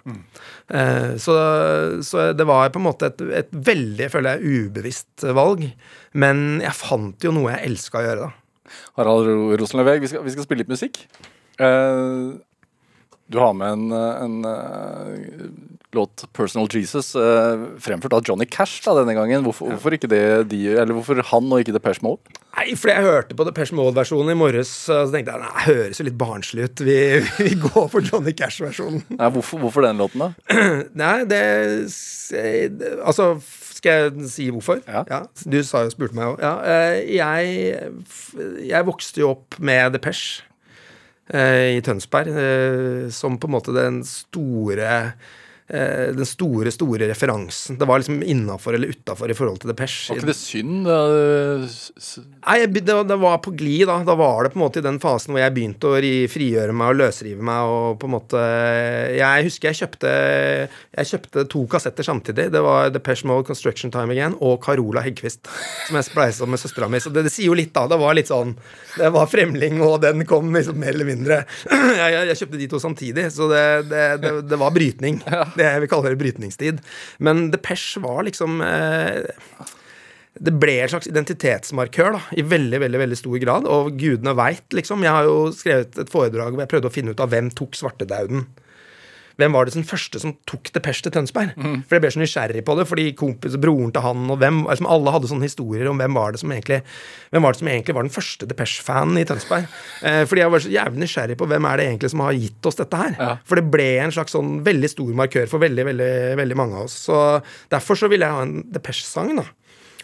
Eh, så, så det var på en måte et, et veldig, føler jeg, ubevisst valg. Men jeg fant jo noe jeg elska å gjøre, da. Harald Ro- Rosenløveg, vi vi skal spille litt musikk. Eh, du har med en, eh, en eh, låt 'Personal Jesus', eh, fremført av Johnny Cash da, denne gangen. Hvorfor, hvorfor ikke det de, eller hvorfor han og ikke Depeche Mode? Nei, fordi jeg hørte på Depeche Mode-versjonen i morges, så tenkte jeg det høres jo litt barnslig ut. Vi, vi går for Johnny Cash-versjonen. Nei, hvorfor, hvorfor den låten, da? Nei, det Altså, skal jeg si hvorfor? Ja. Du sa jo, spurte meg jo. Ja, eh, jeg, jeg vokste jo opp med Depeche i Tønsberg, eh, som på en måte den store eh, den store, store referansen. Det var liksom innafor eller utafor i forhold til Depeche. Var ikke det synd? da? Nei, det, det var på glid, da. Da var det på en måte i den fasen hvor jeg begynte å frigjøre meg og løsrive meg. og på en måte Jeg husker jeg kjøpte Jeg kjøpte to kassetter samtidig. Det var Depeche Mode, Construction Time Again og Carola Heggquist, som jeg spleisa med søstera mi. Så det, det sier jo litt, da. Det var litt sånn Det var Fremling, og den kom liksom mer eller mindre Jeg, jeg, jeg kjøpte de to samtidig, så det, det, det, det var brytning. Det jeg vil kalle det brytningstid. Men Depeche var liksom eh, det ble en slags identitetsmarkør da, i veldig veldig, veldig stor grad. Og gudene veit, liksom. Jeg har jo skrevet et foredrag hvor jeg prøvde å finne ut av hvem tok svartedauden. Hvem var det som første som tok Depeche til Tønsberg? For jeg ble så nysgjerrig på det, fordi kompis, broren til han og hvem liksom Alle hadde sånne historier om hvem var det som egentlig Hvem var det som egentlig var den første Depeche-fanen i Tønsberg. Eh, fordi jeg var så jævlig nysgjerrig på hvem er det egentlig som har gitt oss dette her. Ja. For det ble en slags sånn veldig stor markør for veldig, veldig, veldig mange av oss. Så derfor så ville jeg ha en Depeche-sang, da.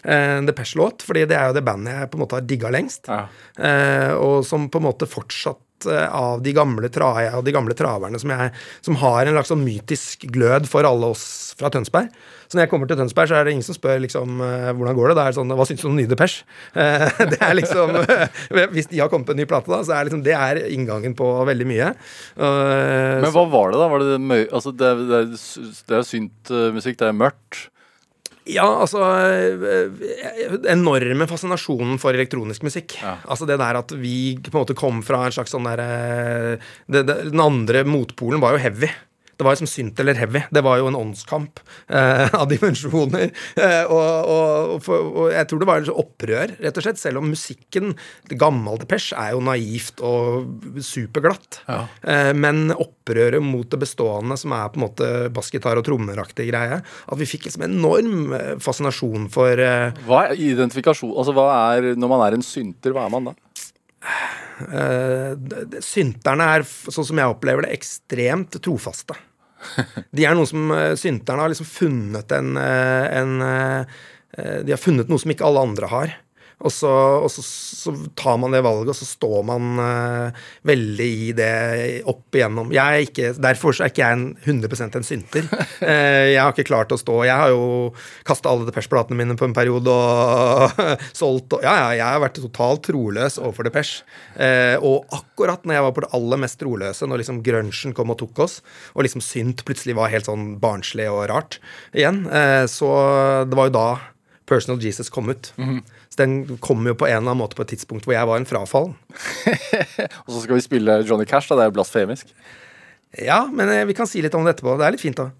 Eh, En Depeche-låt, fordi det er jo det bandet jeg på en måte har digga lengst. Ja. Eh, og som på en måte fortsatt av de gamle, tra av de gamle traverne som, jeg, som har en slags sånn mytisk glød for alle oss fra Tønsberg. Så når jeg kommer til Tønsberg, så er det ingen som spør liksom eh, hvordan går det. Det er sånn, Hva syns du om nye Depeche? Eh, det er liksom Hvis de har kommet på en ny plate, da, så er liksom, det er inngangen på veldig mye. Eh, Men hva var det, da? Var det. Altså, det, er- det, er- synt musikk, det er mørkt. Ja, altså eh, Enorme fascinasjonen for elektronisk musikk. Ja. Altså det der at vi på en måte kom fra en slags sånn der eh, Den andre motpolen var jo heavy. Det var jo som synt eller heavy. Det var jo en åndskamp eh, av dimensjoner. Eh, og, og, for, og jeg tror det var litt opprør, rett og slett. Selv om musikken, gammel Depeche, er jo naivt og superglatt. Ja. Eh, men opprøret mot det bestående, som er på en måte bassgitar og trommeraktig greie, at vi fikk liksom enorm eh, fascinasjon for eh, Hva er identifikasjon Altså, hva er Når man er en synter, hva er man da? d- Synterne er, sånn som jeg opplever det, ekstremt trofaste. De er noen som eh, Synterne har liksom funnet en, eh, en eh, De har funnet noe som ikke alle andre har. Og, så, og så, så tar man det valget, og så står man uh, veldig i det opp igjennom. Jeg er ikke, derfor er ikke jeg en 100% en synter. Uh, jeg har ikke klart å stå Jeg har jo kasta alle Depeche-platene mine på en periode og solgt og Ja, ja, jeg har vært totalt troløs overfor Depeche. Uh, og akkurat når jeg var på det aller mest troløse, når liksom grunchen kom og tok oss, og liksom synt plutselig var helt sånn barnslig og rart igjen, så det var jo da Personal Jesus kom ut. Så den kom jo på en eller annen måte på et tidspunkt hvor jeg var en frafallen. Og så skal vi spille Johnny Cash, da. Det er jo blasfemisk. Ja, men eh, vi kan si litt om det etterpå. Det er litt fint, da.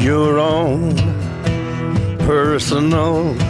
your own personal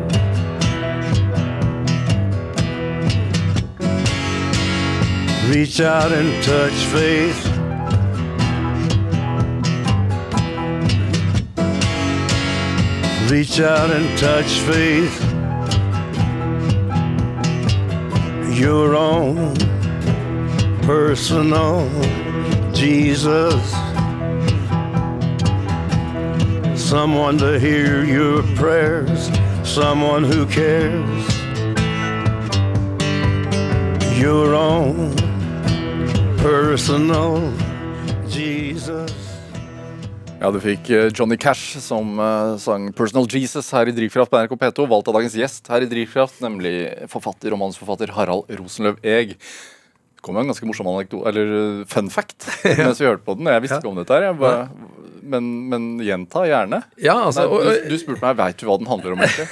Reach out and touch faith. Reach out and touch faith. Your own personal Jesus. Someone to hear your prayers, someone who cares. Your own personal Jesus. Ja, du fikk eh, Johnny Cash som eh, sang 'Personal Jesus' her i Drivkraft på NRK P2. Valgt av dagens gjest her i Drivkraft, nemlig forfatter og manusforfatter Harald Rosenløv Eeg. Det kom jo en ganske morsom anekdote, eller eh, fun fact mens vi hørte på den. Jeg visste ikke om dette her. Jeg bare, men, men gjenta gjerne. Ja, altså, Nei, du, du spurte meg veit du hva den handler om. egentlig?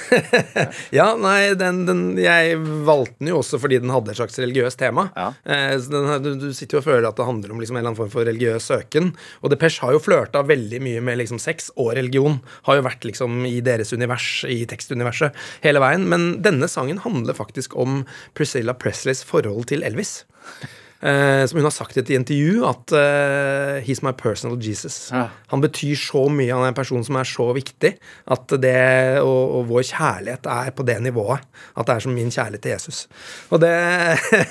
Ja, nei, den, den, jeg valgte den jo også fordi den hadde et slags religiøst tema. Ja. Eh, den, du, du sitter jo og føler at det handler om liksom en eller annen form for religiøs søken. Og Depeche har jo flørta veldig mye med liksom sex og religion. Har jo vært liksom i deres univers, i tekstuniverset, hele veien. Men denne sangen handler faktisk om Priscilla Presleys forhold til Elvis. Eh, som hun har sagt i et intervju, at eh, he's my personal Jesus. Ja. Han betyr så mye, han er en person som er så viktig, at det og, og vår kjærlighet er på det nivået. At det er som min kjærlighet til Jesus. Og det,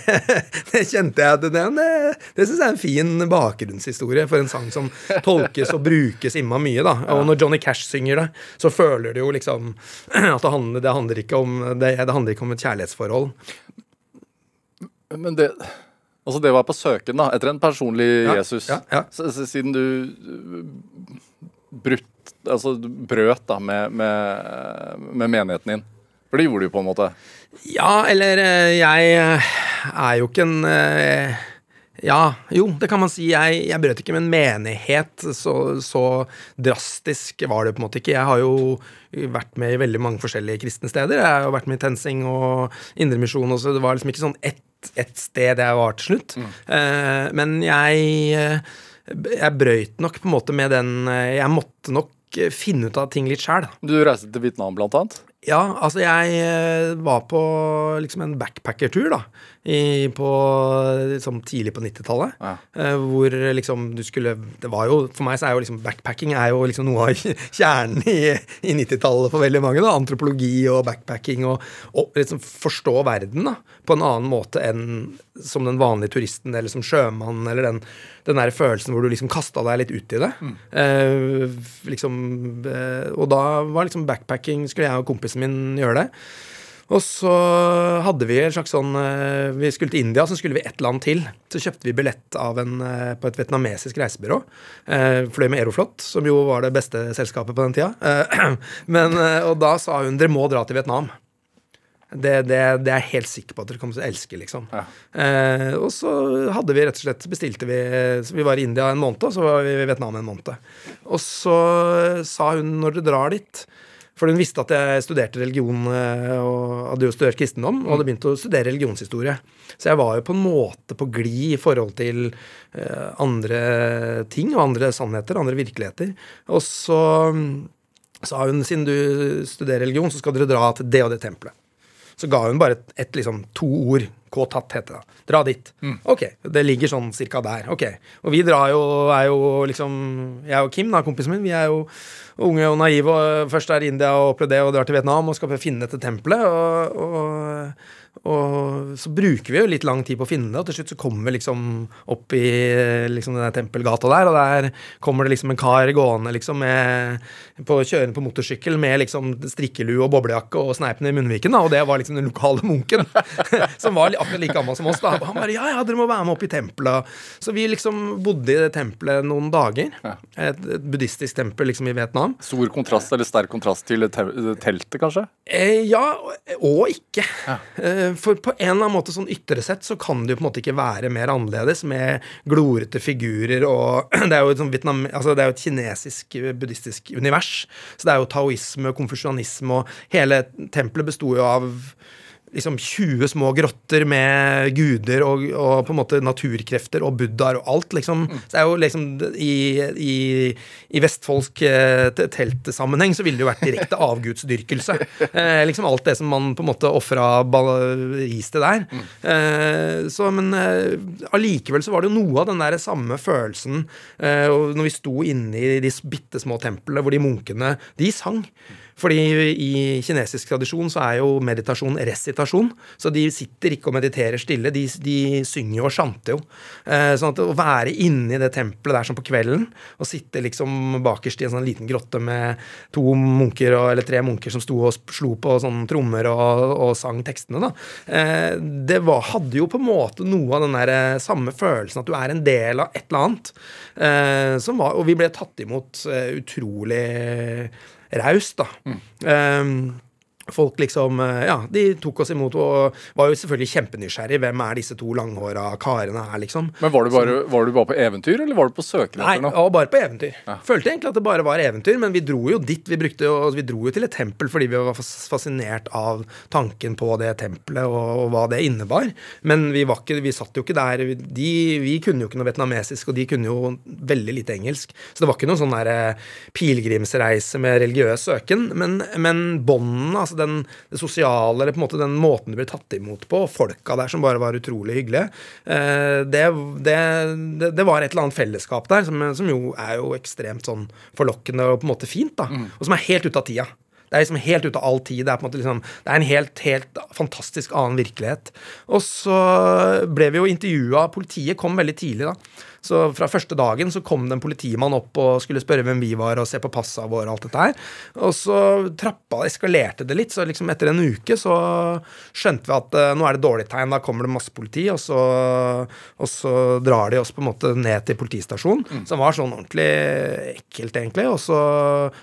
det kjente jeg til det, det, det syns jeg er en fin bakgrunnshistorie for en sang som tolkes og brukes imma mye. da. Og når Johnny Cash synger det, så føler du jo liksom at det handler, det handler, ikke, om, det, det handler ikke om et kjærlighetsforhold. Men det Altså, det var på søken, da, etter en personlig Ja, Jesus. ja, ja. Siden du øh, brutt Altså brøt da med, med, med menigheten din. For det gjorde du på en måte. Ja, eller eh, jeg eh, er jo ikke en eh, Ja, jo, det kan man si. Jeg, jeg brøt ikke med en menighet. Så, så drastisk var det på en måte ikke. Jeg har jo vært med i veldig mange forskjellige kristne steder. Jeg har jo vært med i TenSing og Indremisjon også. Det var liksom ikke sånn ett ett sted jeg var til slutt. Eh, men jeg eh, jeg brøyt nok på en måte med den eh, Jeg måtte nok finne ut av ting litt sjæl. Du reiste til Vietnam, blant annet. Ja, altså jeg var på liksom en backpackertur, da. I, på, liksom tidlig på 90-tallet. Ja. eh, hvor liksom du skulle Det var jo For meg så er jo liksom backpacking er jo liksom noe av kjernen i, i 90-tallet for veldig mange. da Antropologi og backpacking og, og liksom forstå verden da på en annen måte enn som den vanlige turisten eller som sjømann eller den, den der følelsen hvor du liksom kasta deg litt ut i det. Eh, liksom, eh, og da var liksom backpacking Skulle jeg og kompisen min gjøre det. Og så hadde vi en slags sånn eh, Vi skulle til India, så skulle vi et land til. Så kjøpte vi billett av en, eh, på et vietnamesisk reisebyrå. Eh, fløy med Aeroflot, som jo var det beste selskapet på den tida. Men, og da sa hun dere må dra til Vietnam. Det, det, det er jeg helt sikker på at dere kommer til å elske, liksom. Ja. Eh, og så hadde vi rett og slett bestilte vi Så vi var i India en måned, og så var vi i Vietnam en måned. Og så sa hun når dere drar dit For hun visste at jeg studerte religion eh, og hadde jo studert kristendom og hadde begynt å studere religionshistorie. Så jeg var jo på en måte på glid i forhold til eh, andre ting og andre sannheter, andre virkeligheter. Og så mm, sa hun siden du studerer religion, så skal dere dra til det og det tempelet. Så ga hun bare et, et liksom to ord. K-tatt heter det. Dra dit. Ok, det ligger sånn cirka der. Ok. Og vi drar jo, er jo liksom Jeg og Kim, da, kompisen min, vi er jo unge og naive og først er i India og opplever det og drar til Vietnam og skal finne dette tempelet. Og, og, og så bruker vi jo litt lang tid på å finne det, og til slutt så kommer vi liksom opp i liksom den tempelgata der, og der kommer det liksom en kar gående liksom med på, kjørende på motorsykkel med liksom strikkelue og boblejakke og sneipen i munnviken, da, og det var liksom den lokale munken, som var akkurat like gammel som oss. da. Han bare ja, ja, dere må være med opp i tempelet. Så vi liksom bodde i det tempelet noen dager. Et, et buddhistisk tempel liksom i Vietnam. Stor kontrast, eller sterk kontrast til teltet, kanskje? Eh, ja, og, ikke. Eh, for på en eller annen måte sånn ytre sett så kan det jo på en måte ikke være mer annerledes med glorete figurer og Det er jo et, sånn Vietnam, altså det er jo et kinesisk eh, buddhistisk univers. Så det er jo taoisme konfusjonisme, og hele tempelet besto jo av liksom 20 små grotter med guder og, og på en måte naturkrefter og buddhaer og alt, liksom. Så det er jo liksom I, i, i vestfoldsk eh, teltsammenheng så ville det jo vært direkte avgudsdyrkelse. Eh, liksom alt det som man på en måte ofra ris til der. Eh, så, men eh, allikevel så var det jo noe av den der samme følelsen eh, når vi sto inne i de bitte små templene hvor de munkene De sang. Fordi i kinesisk tradisjon så er jo meditasjon resitasjon. Så de sitter ikke og mediterer stille, de, de synger og sjanter jo. Eh, sånn at å være inne i det tempelet der sånn på kvelden, og sitte liksom bakerst i en sånn liten grotte med to munker eller tre munker som sto og slo på sånn trommer og, og sang tekstene, da. Eh, det var, hadde jo på en måte noe av den der eh, samme følelsen at du er en del av et eller annet. Var, og vi ble tatt imot utrolig raust, da. Um, folk liksom eh, Ja, de tok oss imot og var jo selvfølgelig kjempenysgjerrig. Hvem er disse to langhåra karene her, liksom? Men var du, bare, var du bare på eventyr, eller var du på søken Nei, etter noe? og bare på eventyr. Følte egentlig at det bare var eventyr, men vi dro jo dit. Vi, brukte vi dro jo til et tempel fordi vi var fascinert av tanken på det tempelet og, og hva det innebar. Men vi, var ikke, vi satt jo ikke der. De, vi kunne jo ikke noe vietnamesisk, og de kunne jo veldig lite engelsk. Så det var ikke noen sånn eh, pilegrimsreise med religiøs søken. Men, men båndene, altså den, det sosiale, eller på en måte den måten du ble tatt imot på, og folka der som bare var utrolig hyggelige, eh, det, det, det, var et eller annet fellesskap der som, som jo er jo ekstremt sånn forlokkende og på en måte fint, da. Og som er helt ute av tida. Det er liksom helt ute av all tid. Det er på en måte liksom, det er en helt, helt fantastisk annen virkelighet. Og så ble vi jo intervjua Politiet kom veldig tidlig, da. Så fra første dagen så kom det en politimann opp og skulle spørre hvem vi var, og se på passa våre og alt dette her. Og så trappa eskalerte det litt, så liksom etter en uke så skjønte vi at uh, nå er det dårlig tegn, da kommer det masse politi, og så, og så drar de oss på en måte ned til politistasjonen, mm. som var sånn ordentlig ekkelt, egentlig. Og så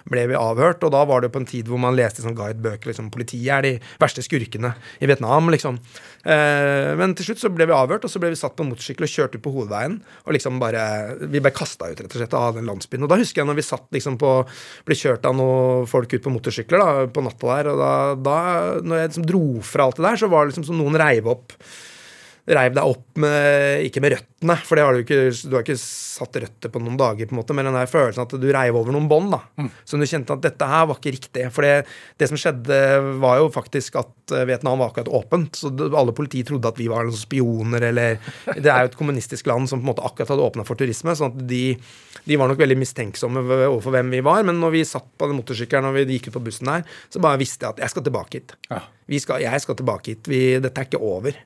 ble vi avhørt, og da var det jo på en tid hvor man leste sånn guidebøker, liksom politiet er de verste skurkene i Vietnam, liksom. Uh, men til slutt så ble vi avhørt, og så ble vi satt på motorsykkel og kjørt ut på hovedveien. og liksom liksom bare Vi ble kasta ut, rett og slett, av den landsbyen. Og da husker jeg når vi satt liksom på Ble kjørt av noen folk ut på motorsykler da, på natta der, og da, da Når jeg liksom dro fra alt det der, så var det liksom som noen reiv opp reiv deg opp med Ikke med røttene, for det har du ikke Du har ikke satt røtter på noen dager, på en måte, men den der følelsen at du reiv over noen bånd. Mm. Som du kjente at dette her var ikke riktig. For det, det, som skjedde, var jo faktisk at eh, Vietnam var akkurat åpent. Så alle politi trodde at vi var noen spioner, eller Det er jo et kommunistisk land som på en måte akkurat hadde åpna for turisme, sånn at de, de, var nok veldig mistenksomme overfor hvem vi var. Men når vi satt på den motorsykkelen og vi gikk ut på bussen der, så bare visste jeg at jeg skal tilbake hit. Ja. Skal, jeg skal tilbake hit. Vi, dette er ikke over.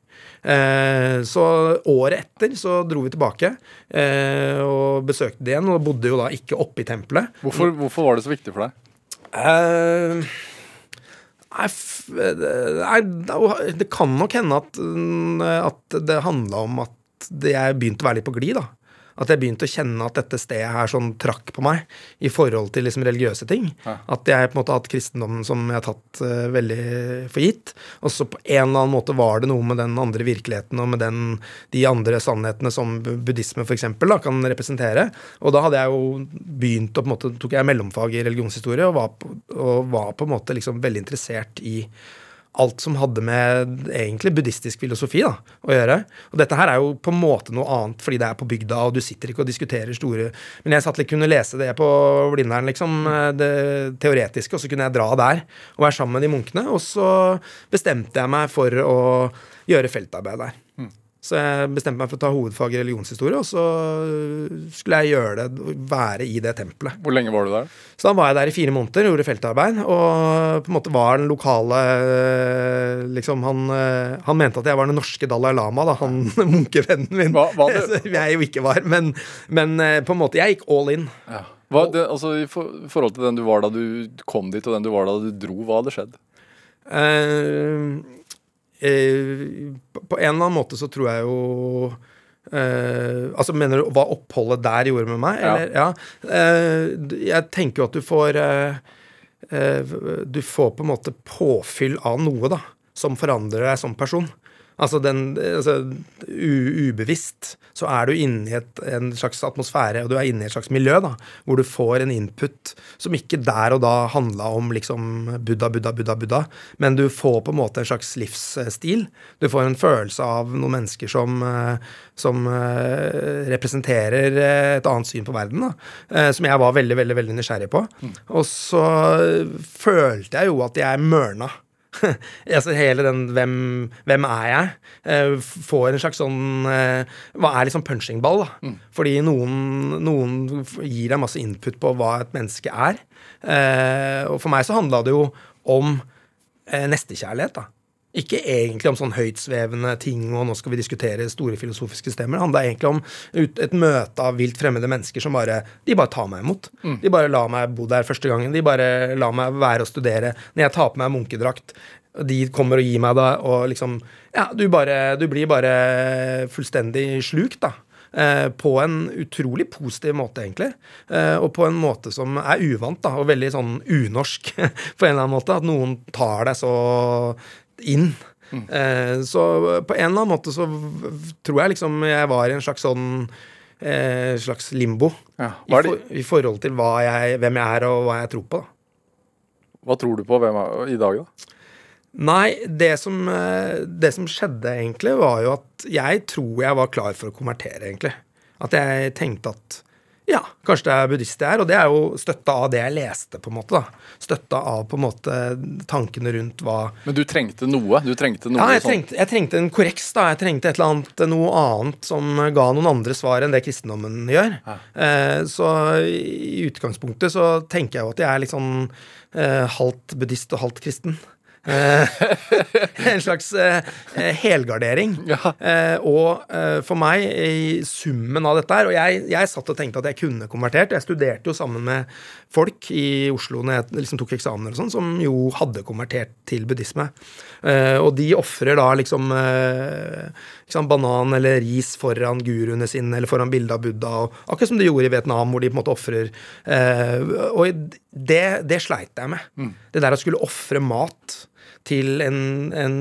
Eh, så året etter så dro vi tilbake eh, og besøkte det igjen, og bodde jo da ikke oppe i tempelet. Hvorfor, hvorfor var det så viktig for deg? Eh, nei, det kan nok hende at, at det handla om at jeg begynte å være litt på glid, da at jeg begynte å kjenne at dette stedet her sånn trakk på meg i forhold til liksom religiøse ting. Ja. At jeg på en måte har hatt kristendommen som jeg har tatt uh, veldig for gitt. Og så på en eller annen måte var det noe med den andre virkeligheten og med den, de andre sannhetene som buddhisme f.eks. kan representere. Og da hadde jeg jo begynt å på en måte, tok jeg mellomfag i religionshistorie og var, og var på en måte liksom veldig interessert i alt som hadde med egentlig buddhistisk filosofi da, å gjøre. Og dette her er jo på en måte noe annet fordi det er på bygda, og du sitter ikke og diskuterer store Men jeg satt litt kunne lese det på Blindern, liksom, det teoretiske, og så kunne jeg dra der og være sammen med de munkene. Og så bestemte jeg meg for å gjøre feltarbeid der. Så jeg bestemte meg for å ta hovedfag i religionshistorie, og så skulle jeg gjøre det, være i det tempelet. Hvor lenge var du der? Så da var jeg der i fire måneder, gjorde feltarbeid, og på en måte var den lokale liksom, han, han mente at jeg var den norske Dalai Lama, da, han munkevennen min. Hva, hva det? jeg jo ikke var, men, men, på en måte, jeg gikk all in. Ja. Hva, det, altså, I forhold til den du var da du kom dit, og den du var da du dro, hva hadde skjedd? Uh, eh, På en eller annen måte så tror jeg jo eh, Altså, mener du hva oppholdet der gjorde med meg? Eller? Ja. ja. Eh, jeg tenker jo at du får eh, eh, Du får på en måte påfyll av noe, da, som forandrer deg som person. Altså, den, altså ubevisst så er du inne i et, en slags atmosfære, og du er inne i et slags miljø, da, hvor du får en input som ikke der og da handla om liksom Buddha, Buddha, Buddha, Buddha, men du får på en måte en slags livsstil. Du får en følelse av noen mennesker som, som uh, representerer et annet syn på verden, da, som jeg var veldig, veldig, veldig nysgjerrig på. Mm. Og så følte jeg jo at jeg mørna altså hele den hvem, hvem er jeg? Uh, får en slags sånn uh, Hva er liksom punchingball, da? Mm. Fordi noen, noen, gir deg masse input på hva et menneske er. Uh, og for meg så handla det jo om nestekjærlighet, da. Ikke egentlig om sånn høytsvevende ting og nå skal vi diskutere store filosofiske stemmer. Det handla egentlig om et møte av vilt fremmede mennesker som bare de bare tar meg imot. Mm. De bare lar meg bo der første gangen. De bare lar meg være og studere. Når jeg tar på meg munkedrakt, de kommer og gir meg det, og liksom Ja, du, bare, du blir bare fullstendig slukt, da. Eh, på en utrolig positiv måte, egentlig. Eh, og på en måte som er uvant, da, og veldig sånn unorsk på en eller annen måte. At noen tar deg så inn. Mm. Eh, så på en eller annen måte så tror jeg liksom jeg var i en slags sånn eh, slags limbo ja. I, for, i, forhold til jeg, hvem jeg er og hva jeg tror på. da. Hva tror du på hvem, i dag, da? Nei, det som, eh, det som, skjedde, egentlig, var jo at jeg tror jeg var klar for å konvertere, egentlig. At jeg tenkte at Ja, kanskje det er buddhist jeg er, og det er jo støtta av det jeg leste, på en måte. da. Støtta av på en måte tankene rundt hva Men du trengte noe? Du trengte noe Ja, jeg sånn trengte, jeg trengte en korreks, da. Jeg trengte et eller annet, noe annet som ga noen andre svar enn det kristendommen gjør. Eh, så i utgangspunktet så tenker jeg jo at jeg er litt sånn eh, halvt buddhist og halvt kristen. Eh, en slags eh, eh, helgardering. Ja. Og for meg, i summen av dette her Og jeg, jeg satt og tenkte at jeg kunne konvertert. Jeg studerte jo sammen med folk i Oslo når jeg liksom tok eksamener og sånn, som jo hadde konvertert til buddhisme. Eh, og de ofrer da liksom sant, banan eller ris foran guruene sine eller foran bildet av Buddha. Og, akkurat som de gjorde i Vietnam, hvor de på en måte ofrer eh, Og det, det sleit jeg med. Det der å skulle ofre mat til en, en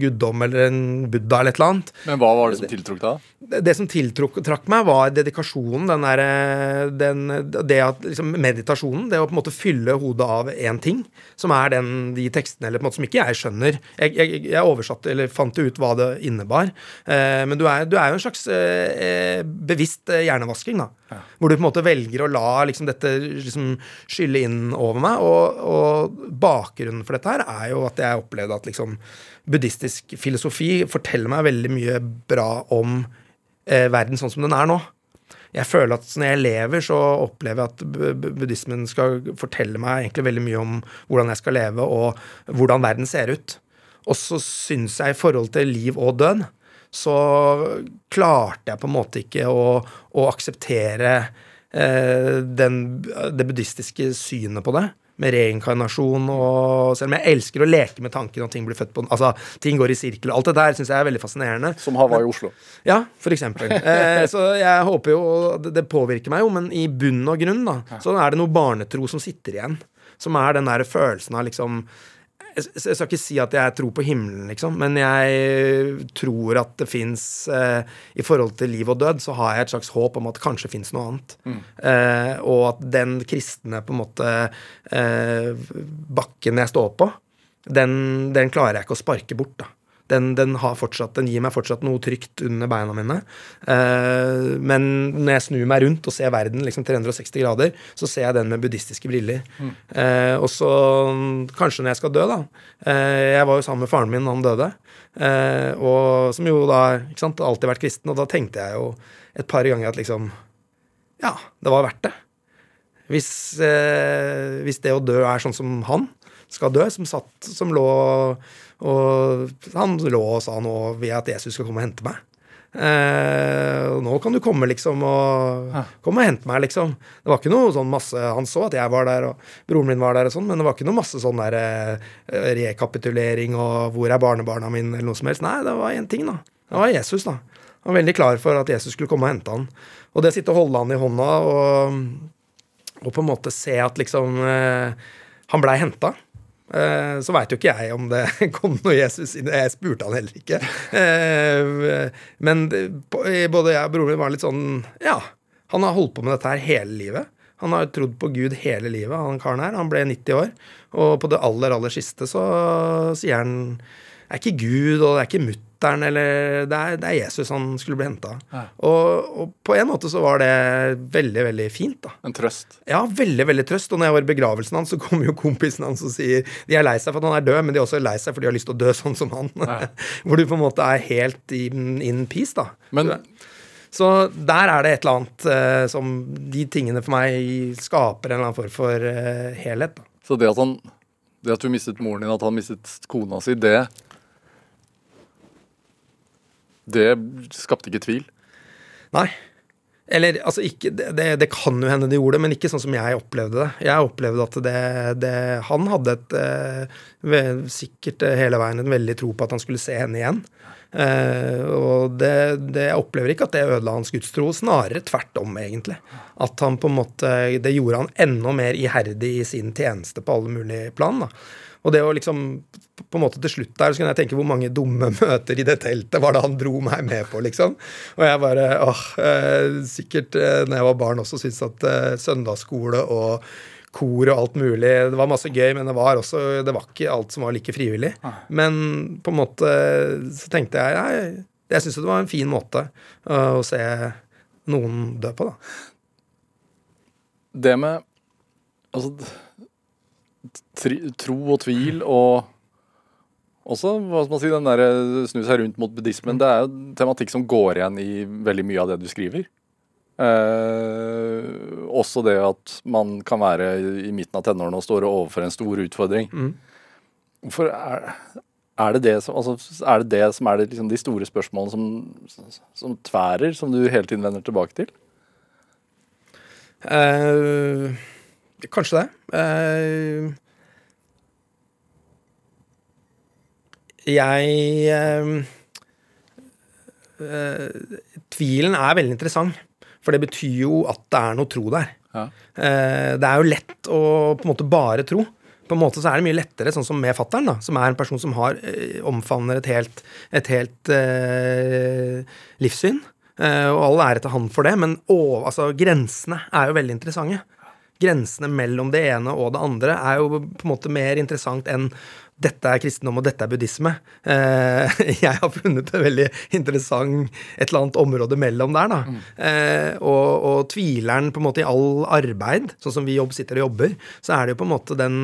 guddom eller en buddha eller et eller annet. Men hva var det som tiltrukk deg? Det, det som tiltrakk meg, var dedikasjonen. Den der, den, det at liksom meditasjonen. Det å på en måte fylle hodet av én ting, som er den, de tekstene eller på en måte som ikke jeg skjønner. Jeg, jeg, jeg oversatte, eller fant ut hva det innebar. Eh, men du er, du er jo en slags eh, bevisst eh, hjernevasking, da. Hvor du på en måte velger å la liksom, dette liksom, skylle inn over meg. Og, og bakgrunnen for dette her er jo at jeg opplevde at liksom buddhistisk filosofi forteller meg veldig mye bra om eh, verden sånn som den er nå. Jeg føler at når jeg lever, så opplever jeg at bu- bu- buddhismen skal fortelle meg egentlig veldig mye om hvordan jeg skal leve, og hvordan verden ser ut. Og så syns jeg i forhold til liv og død, så klarte jeg på en måte ikke å, å akseptere eh, den, det buddhistiske synet på det. Med reinkarnasjon og Selv om jeg elsker å leke med tanken at ting blir født på Altså, ting går i sirkel. Alt det der syns jeg er veldig fascinerende. Som Hawaii i Oslo. Ja, for eksempel. Eh, så jeg håper jo det, det påvirker meg jo, men i bunn og grunn, da, så er det noe barnetro som sitter igjen. Som er den der følelsen av liksom jeg, jeg skal ikke si at jeg tror på himmelen, liksom, men jeg tror at det fins eh, I forhold til liv og død, så har jeg et slags håp om at det kanskje fins noe annet. Eh, og at den kristne på en måte eh, bakken jeg står på, den, den klarer jeg ikke å sparke bort. da. Den, den, har fortsatt, den gir meg fortsatt noe trygt under beina mine. Eh, men når jeg snur meg rundt og ser verden liksom 360 grader, så ser jeg den med buddhistiske briller. Eh, og så kanskje når jeg skal dø, da. Eh, jeg var jo sammen med faren min da han døde, eh, og som jo da ikke sant, alltid vært kristen, og da tenkte jeg jo et par ganger at liksom Ja, det var verdt det. Hvis, eh, hvis det å dø er sånn som han skal dø, som satt, som lå og Han lå og sa nå vil jeg at Jesus skal komme og hente meg. Eh, og nå kan du komme, liksom, og komme og hente meg, liksom. Det var ikke noe sånn masse Han så at jeg var der, og broren min var der, og sånn, men det var ikke noe masse sånn der eh, rekapitulering og 'hvor er barnebarna mine', eller noe som helst. Nei, det var én ting, da. Det var Jesus, da. Han var veldig klar for at Jesus skulle komme og hente han. Og det å sitte og holde han i hånda og, og på en måte se at liksom eh, Han blei henta. Eh, så veit jo ikke jeg om det kom noe Jesus inn Jeg spurte han heller ikke. Eh, men både jeg og broren min var litt sånn Ja, han har holdt på med dette her hele livet. Han har trodd på Gud hele livet, han karen her. Han ble 90 år. Og på det aller, aller siste så sier han det er ikke Gud, og det er ikke mutter'n, eller det er, det er Jesus han skulle bli henta. Og, og på en måte så var det veldig, veldig fint, da. En trøst. Ja, veldig veldig trøst. Og når jeg var i begravelsen hans, så kommer jo kompisen hans og sier de er lei seg for at han er død, men de er også lei seg for de har lyst til å dø sånn som han. Hvor du på en måte er helt in, in peace, da. Men Så der er det et eller annet eh, som De tingene for meg skaper en eller annen form for eh, helhet. da. så det at han det at du mistet moren din, at han mistet kona si, det Det skapte ikke tvil. Nei. Eller altså ikke det, det, kan jo hende de gjorde det, men ikke sånn som jeg opplevde det. Jeg opplevde at det, det Han hadde et eh, sikkert hele veien en veldig tro på at han skulle se henne igjen. Eh, og det, det, jeg opplever ikke at det ødela hans gudstro, snarere tvert om, egentlig. At han på en måte Det gjorde han enda mer iherdig i sin tjeneste på alle mulige plan. da. Og det å liksom på en måte til slutt der så kunne jeg tenke hvor mange dumme møter i det teltet var det han dro meg med på, liksom. Og jeg bare åh, eh, Sikkert eh, når jeg var barn også syntes at eh, søndagsskole og kor og alt mulig Det var masse gøy, men det var også Det var ikke alt som var like frivillig. Men på en måte så tenkte jeg nei, jeg syns det var en fin måte å se noen dø på, da. det med altså, tri, tro og tvil og også hva skal man si, den der snu seg rundt mot buddhismen. Det er jo tematikk som går igjen i veldig mye av det du skriver. Eh, også det at man kan være i midten av tenårene og står overfor en stor utfordring. Hvorfor er, er, det det som, altså, er det det som er det, liksom, de store spørsmålene som, som tværer, som du hele tiden vender tilbake til? Eh, kanskje det. Eh, jeg eh, eh, Tvilen er veldig interessant, for det betyr jo at det er noe tro der. Ja. Eh, det er jo lett å på en måte bare tro. På en måte så er det mye lettere, sånn som med fattern, som er en person som har, eh, omfavner et helt, et helt eh, livssyn. Eh, og all ære til han for det, men å, altså, grensene er jo veldig interessante. Grensene mellom det ene og det andre er jo på en måte mer interessant enn dette er kristendom, og dette er buddhisme. Eh, jeg har funnet det veldig interessant et eller annet område mellom der. da. Eh, og, og tvileren på en måte i all arbeid, sånn som vi jobb, sitter og jobber, så er det jo på en måte den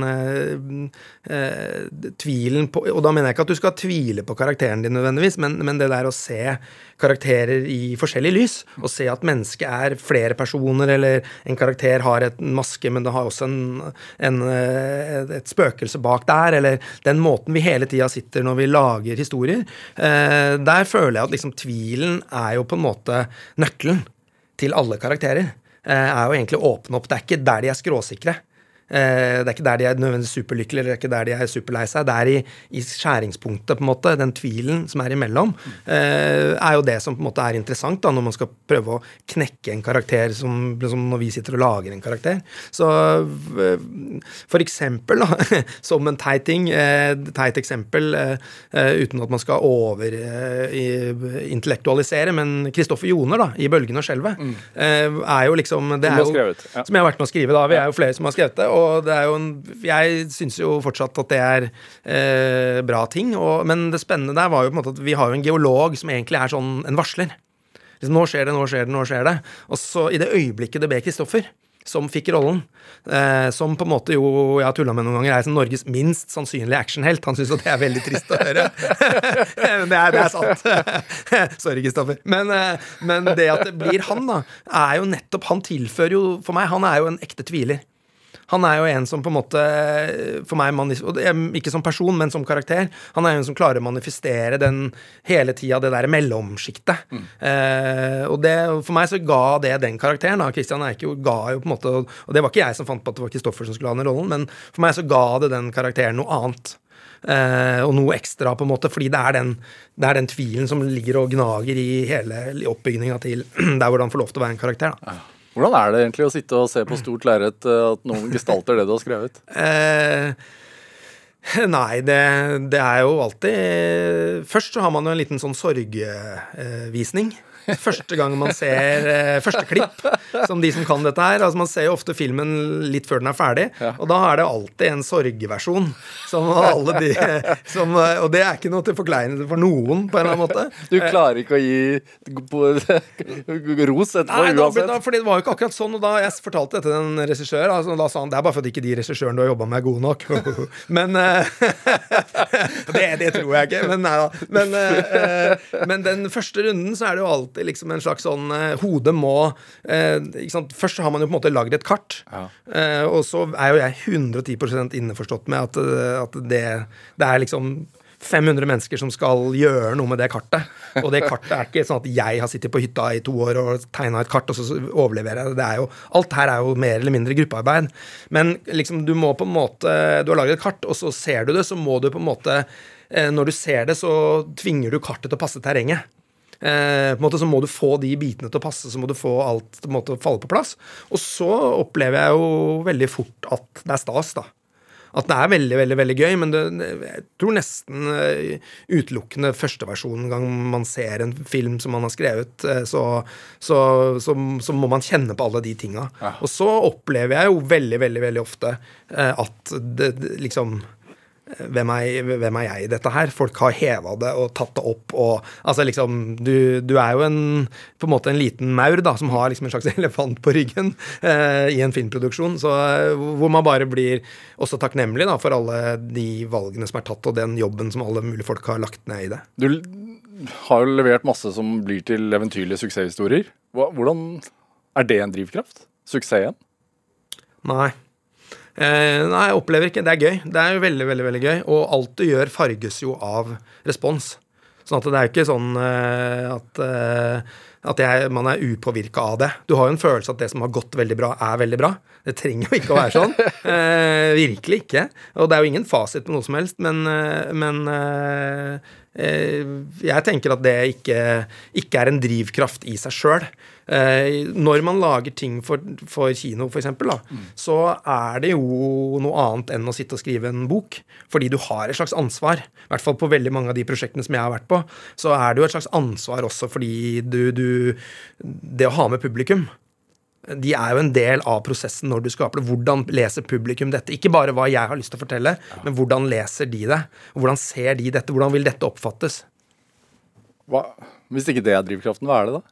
eh, tvilen på Og da mener jeg ikke at du skal tvile på karakteren din nødvendigvis, men, men det der å se karakterer i forskjellig lys, og se at mennesket er flere personer, eller en karakter har et maske, men det har også en, en, et spøkelse bak der, eller den måten vi hele tida sitter når vi lager historier. Eh, der føler jeg at liksom tvilen er jo på en måte nøkkelen til alle karakterer. Eh, er jo egentlig å åpne opp. Det er ikke der de er skråsikre. Eh, det er ikke der de er nødvendigvis superlykkelige, eller det er ikke der de er superlei seg. Det er i, i skjæringspunktet, på en måte. Den tvilen som er imellom, eh, er jo det som på en måte er interessant da, når man skal prøve å knekke en karakter, som, som når vi sitter og lager en karakter. Så eh, for eksempel, da, som en teit ting, teit eksempel, uten at man skal over-intellektualisere, men Kristoffer Joner da, i 'Bølgen og skjelvet' mm. er jo liksom det er jo, skrevet, ja. Som jeg har vært med å skrive, da. Vi er jo flere som har skrevet det. Og det er jo en, jeg syns jo fortsatt at det er eh, bra ting. Og, men det spennende der var jo på en måte at vi har jo en geolog som egentlig er sånn en varsler. Liksom, nå skjer det, nå skjer det, nå skjer det. Og så i det øyeblikket det ble Kristoffer, som fikk rollen, eh, som på en måte jo jeg har tulla med noen ganger, er som Norges minst sannsynlige actionhelt. Han syns jo det er veldig trist å høre. men det er, det er sant. Sorry, Kristoffer. Men, eh, men det at det blir han, da, er jo nettopp Han tilfører jo For meg, han er jo en ekte tviler. Han er jo en som på en måte for meg, Ikke som person, men som karakter. Han er jo en som klarer å manifestere den hele tida, det der mellomsjiktet. Eh, og det, for meg så ga det den karakteren. da, Christian Eike ga jo på en måte Og det var ikke jeg som fant på at det var Kristoffer som skulle ha den rollen, men for meg så ga det den karakteren noe annet. Eh, og noe ekstra, på en måte, fordi det er den, det er den tvilen som ligger og gnager i hele oppbygninga til der hvor han får lov til å være en karakter. da. Hvordan er det egentlig å sitte og se på stort lerret eh, at noen gestalter det du har skrevet? Eh, nei, det, det er jo alltid Først så har man jo en liten sånn sorgvisning. Første gang man ser eh, første klipp, som de som kan dette her. Altså Man ser jo ofte filmen litt før den er ferdig, og da er det alltid en sorgversjon. Som alle de som, Og det er ikke noe til forkleinelse for noen, på en eller annen måte. Du klarer ikke å gi ros etterpå Nei, da, uansett? da, fordi det var jo ikke akkurat sånn, og da jeg fortalte dette til en regissør, altså, da sa han det er bare fordi ikke de regissørene du har jobba med, er gode nok. men eh, det, det tror jeg ikke, men nei da. Men, eh, eh, men den første runden så er det jo alltid liksom en slags sånn eh, Hodet må eh? Først har man jo på en måte lagd et kart, Ja. eh, og så er jo jeg 110 innforstått med at, at det, det er liksom 500 mennesker som skal gjøre noe med det kartet. Og det kartet er ikke sånn at jeg har sittet på hytta i to år og tegna et kart, og så overleverer jeg det. det. Er jo, alt her er jo mer eller mindre gruppearbeid. Men liksom, du må på en måte Du har laget et kart, og så ser du det, så må du på en måte Når du ser det, så tvinger du kartet til å passe terrenget. Eh, på en måte så må du få de bitene til å passe, så må du få alt på en måte falle på plass. Og så opplever jeg jo veldig fort at det er stas, da. At det er veldig veldig, veldig gøy, men det, jeg tror nesten eh, utelukkende førsteversjonen gang man ser en film som man har skrevet, eh, så, så, så, så må man kjenne på alle de tinga. Og så opplever jeg jo veldig, veldig, veldig ofte eh, at det, det liksom hvem er, hvem er jeg i dette her? Folk har heva det og tatt det opp og Altså liksom Du, du er jo en på en måte en liten maur da, som har liksom en slags elefant på ryggen eh, i en filmproduksjon. Så eh, hvor man bare blir også takknemlig da, for alle de valgene som er tatt, og den jobben som alle mulige folk har lagt ned i det. Du har jo levert masse som blir til eventyrlige suksesshistorier. Hvordan er det en drivkraft? Suksessen? Nei. Eh, nei, jeg opplever ikke. Det er gøy. Det er jo veldig, veldig veldig gøy. Og alt du gjør, farges jo av respons. Sånn at det er jo ikke sånn eh, at, eh, at jeg, man er upåvirka av det. Du har jo en følelse at det som har gått veldig bra, er veldig bra. Det trenger jo ikke å være sånn. Eh, virkelig ikke. Og det er jo ingen fasit på noe som helst, men, eh, men eh, jeg tenker at det ikke, ikke er en drivkraft i seg sjøl. Eh, når man lager ting for, for kino, f.eks., mm. så er det jo noe annet enn å sitte og skrive en bok. Fordi du har et slags ansvar. I hvert fall på veldig mange av de prosjektene som jeg har vært på, så er det jo et slags ansvar også fordi du, du Det å ha med publikum de er jo en del av prosessen når du skaper det. Hvordan leser publikum dette? Ikke bare hva jeg har lyst til å fortelle, men hvordan leser de det? Hvordan ser de dette? Hvordan vil dette oppfattes? Hva? Hvis ikke det er drivkraften, hva er det da?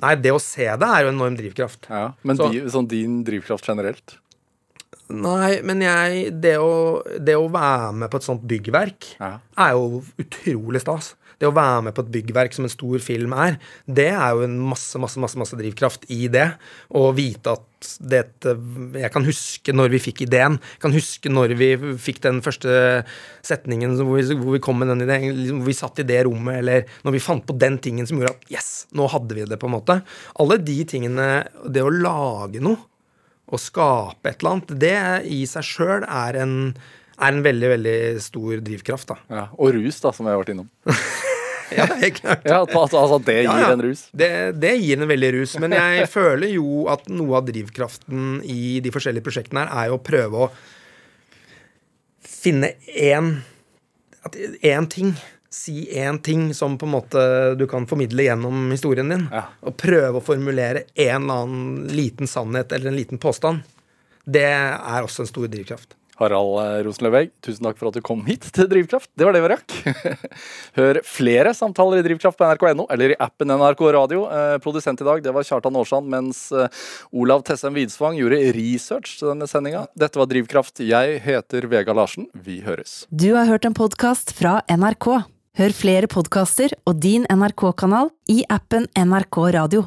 Nei, det å se det er jo en enorm drivkraft. Ja, men Så- de, sånn din drivkraft generelt? Nei, men jeg Det å, det å være med på et sånt byggverk Ja. er jo utrolig stas. Det å være med på et byggverk som en stor film er, det er jo en masse, masse, masse, masse drivkraft i det. Å vite at dette Jeg kan huske når vi fikk ideen. Jeg kan huske når vi fikk den første setningen hvor vi, hvor vi kom med den ideen, liksom, hvor vi satt i det rommet, eller når vi fant på den tingen som gjorde at Yes, nå hadde vi det, på en måte. Alle de tingene Det å lage noe å skape et eller annet, det i seg sjøl er, en- er en veldig, veldig stor drivkraft, da. Ja. Og rus, da, som jeg har vært innom. Ja, helt klart. Ja, altså, det gir Ja, ja. en rus. Det, det gir en veldig rus. Men jeg føler jo at noe av drivkraften i de forskjellige prosjektene her er jo å prøve å finne én én ting. Si én ting som på en måte du kan formidle gjennom historien din. Ja. Og prøve å formulere en eller annen liten sannhet eller en liten påstand. Det er også en stor drivkraft. Harald Rosenløveig, tusen takk for at du kom hit til Drivkraft. Det var det vi rakk. Hør flere samtaler i Drivkraft på nrk.no eller i appen NRK Radio. Eh, produsent i dag det var Kjartan Aarsand, mens eh, Olav Tessem Widsvang gjorde research til denne sendinga. Dette var Drivkraft. Jeg heter Vega Larsen. Vi høres. Du har hørt en podkast fra NRK. Hør flere podkaster og din NRK-kanal i appen NRK Radio.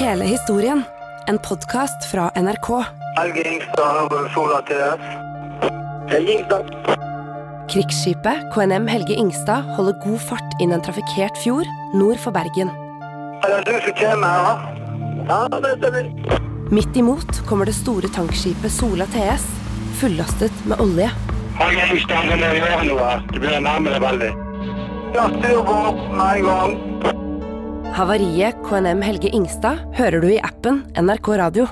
Hele historien. En podkast fra NRK. Helge Ingstad over Sola TS. Helge Ingstad. Krigsskipet KNM Helge Ingstad holder god fart inn en trafikkert fjord nord for Bergen. Er. Midt imot kommer det store tankskipet Sola TS, fullastet med olje. Havariet KNM Helge Ingstad hører du i appen NRK Radio.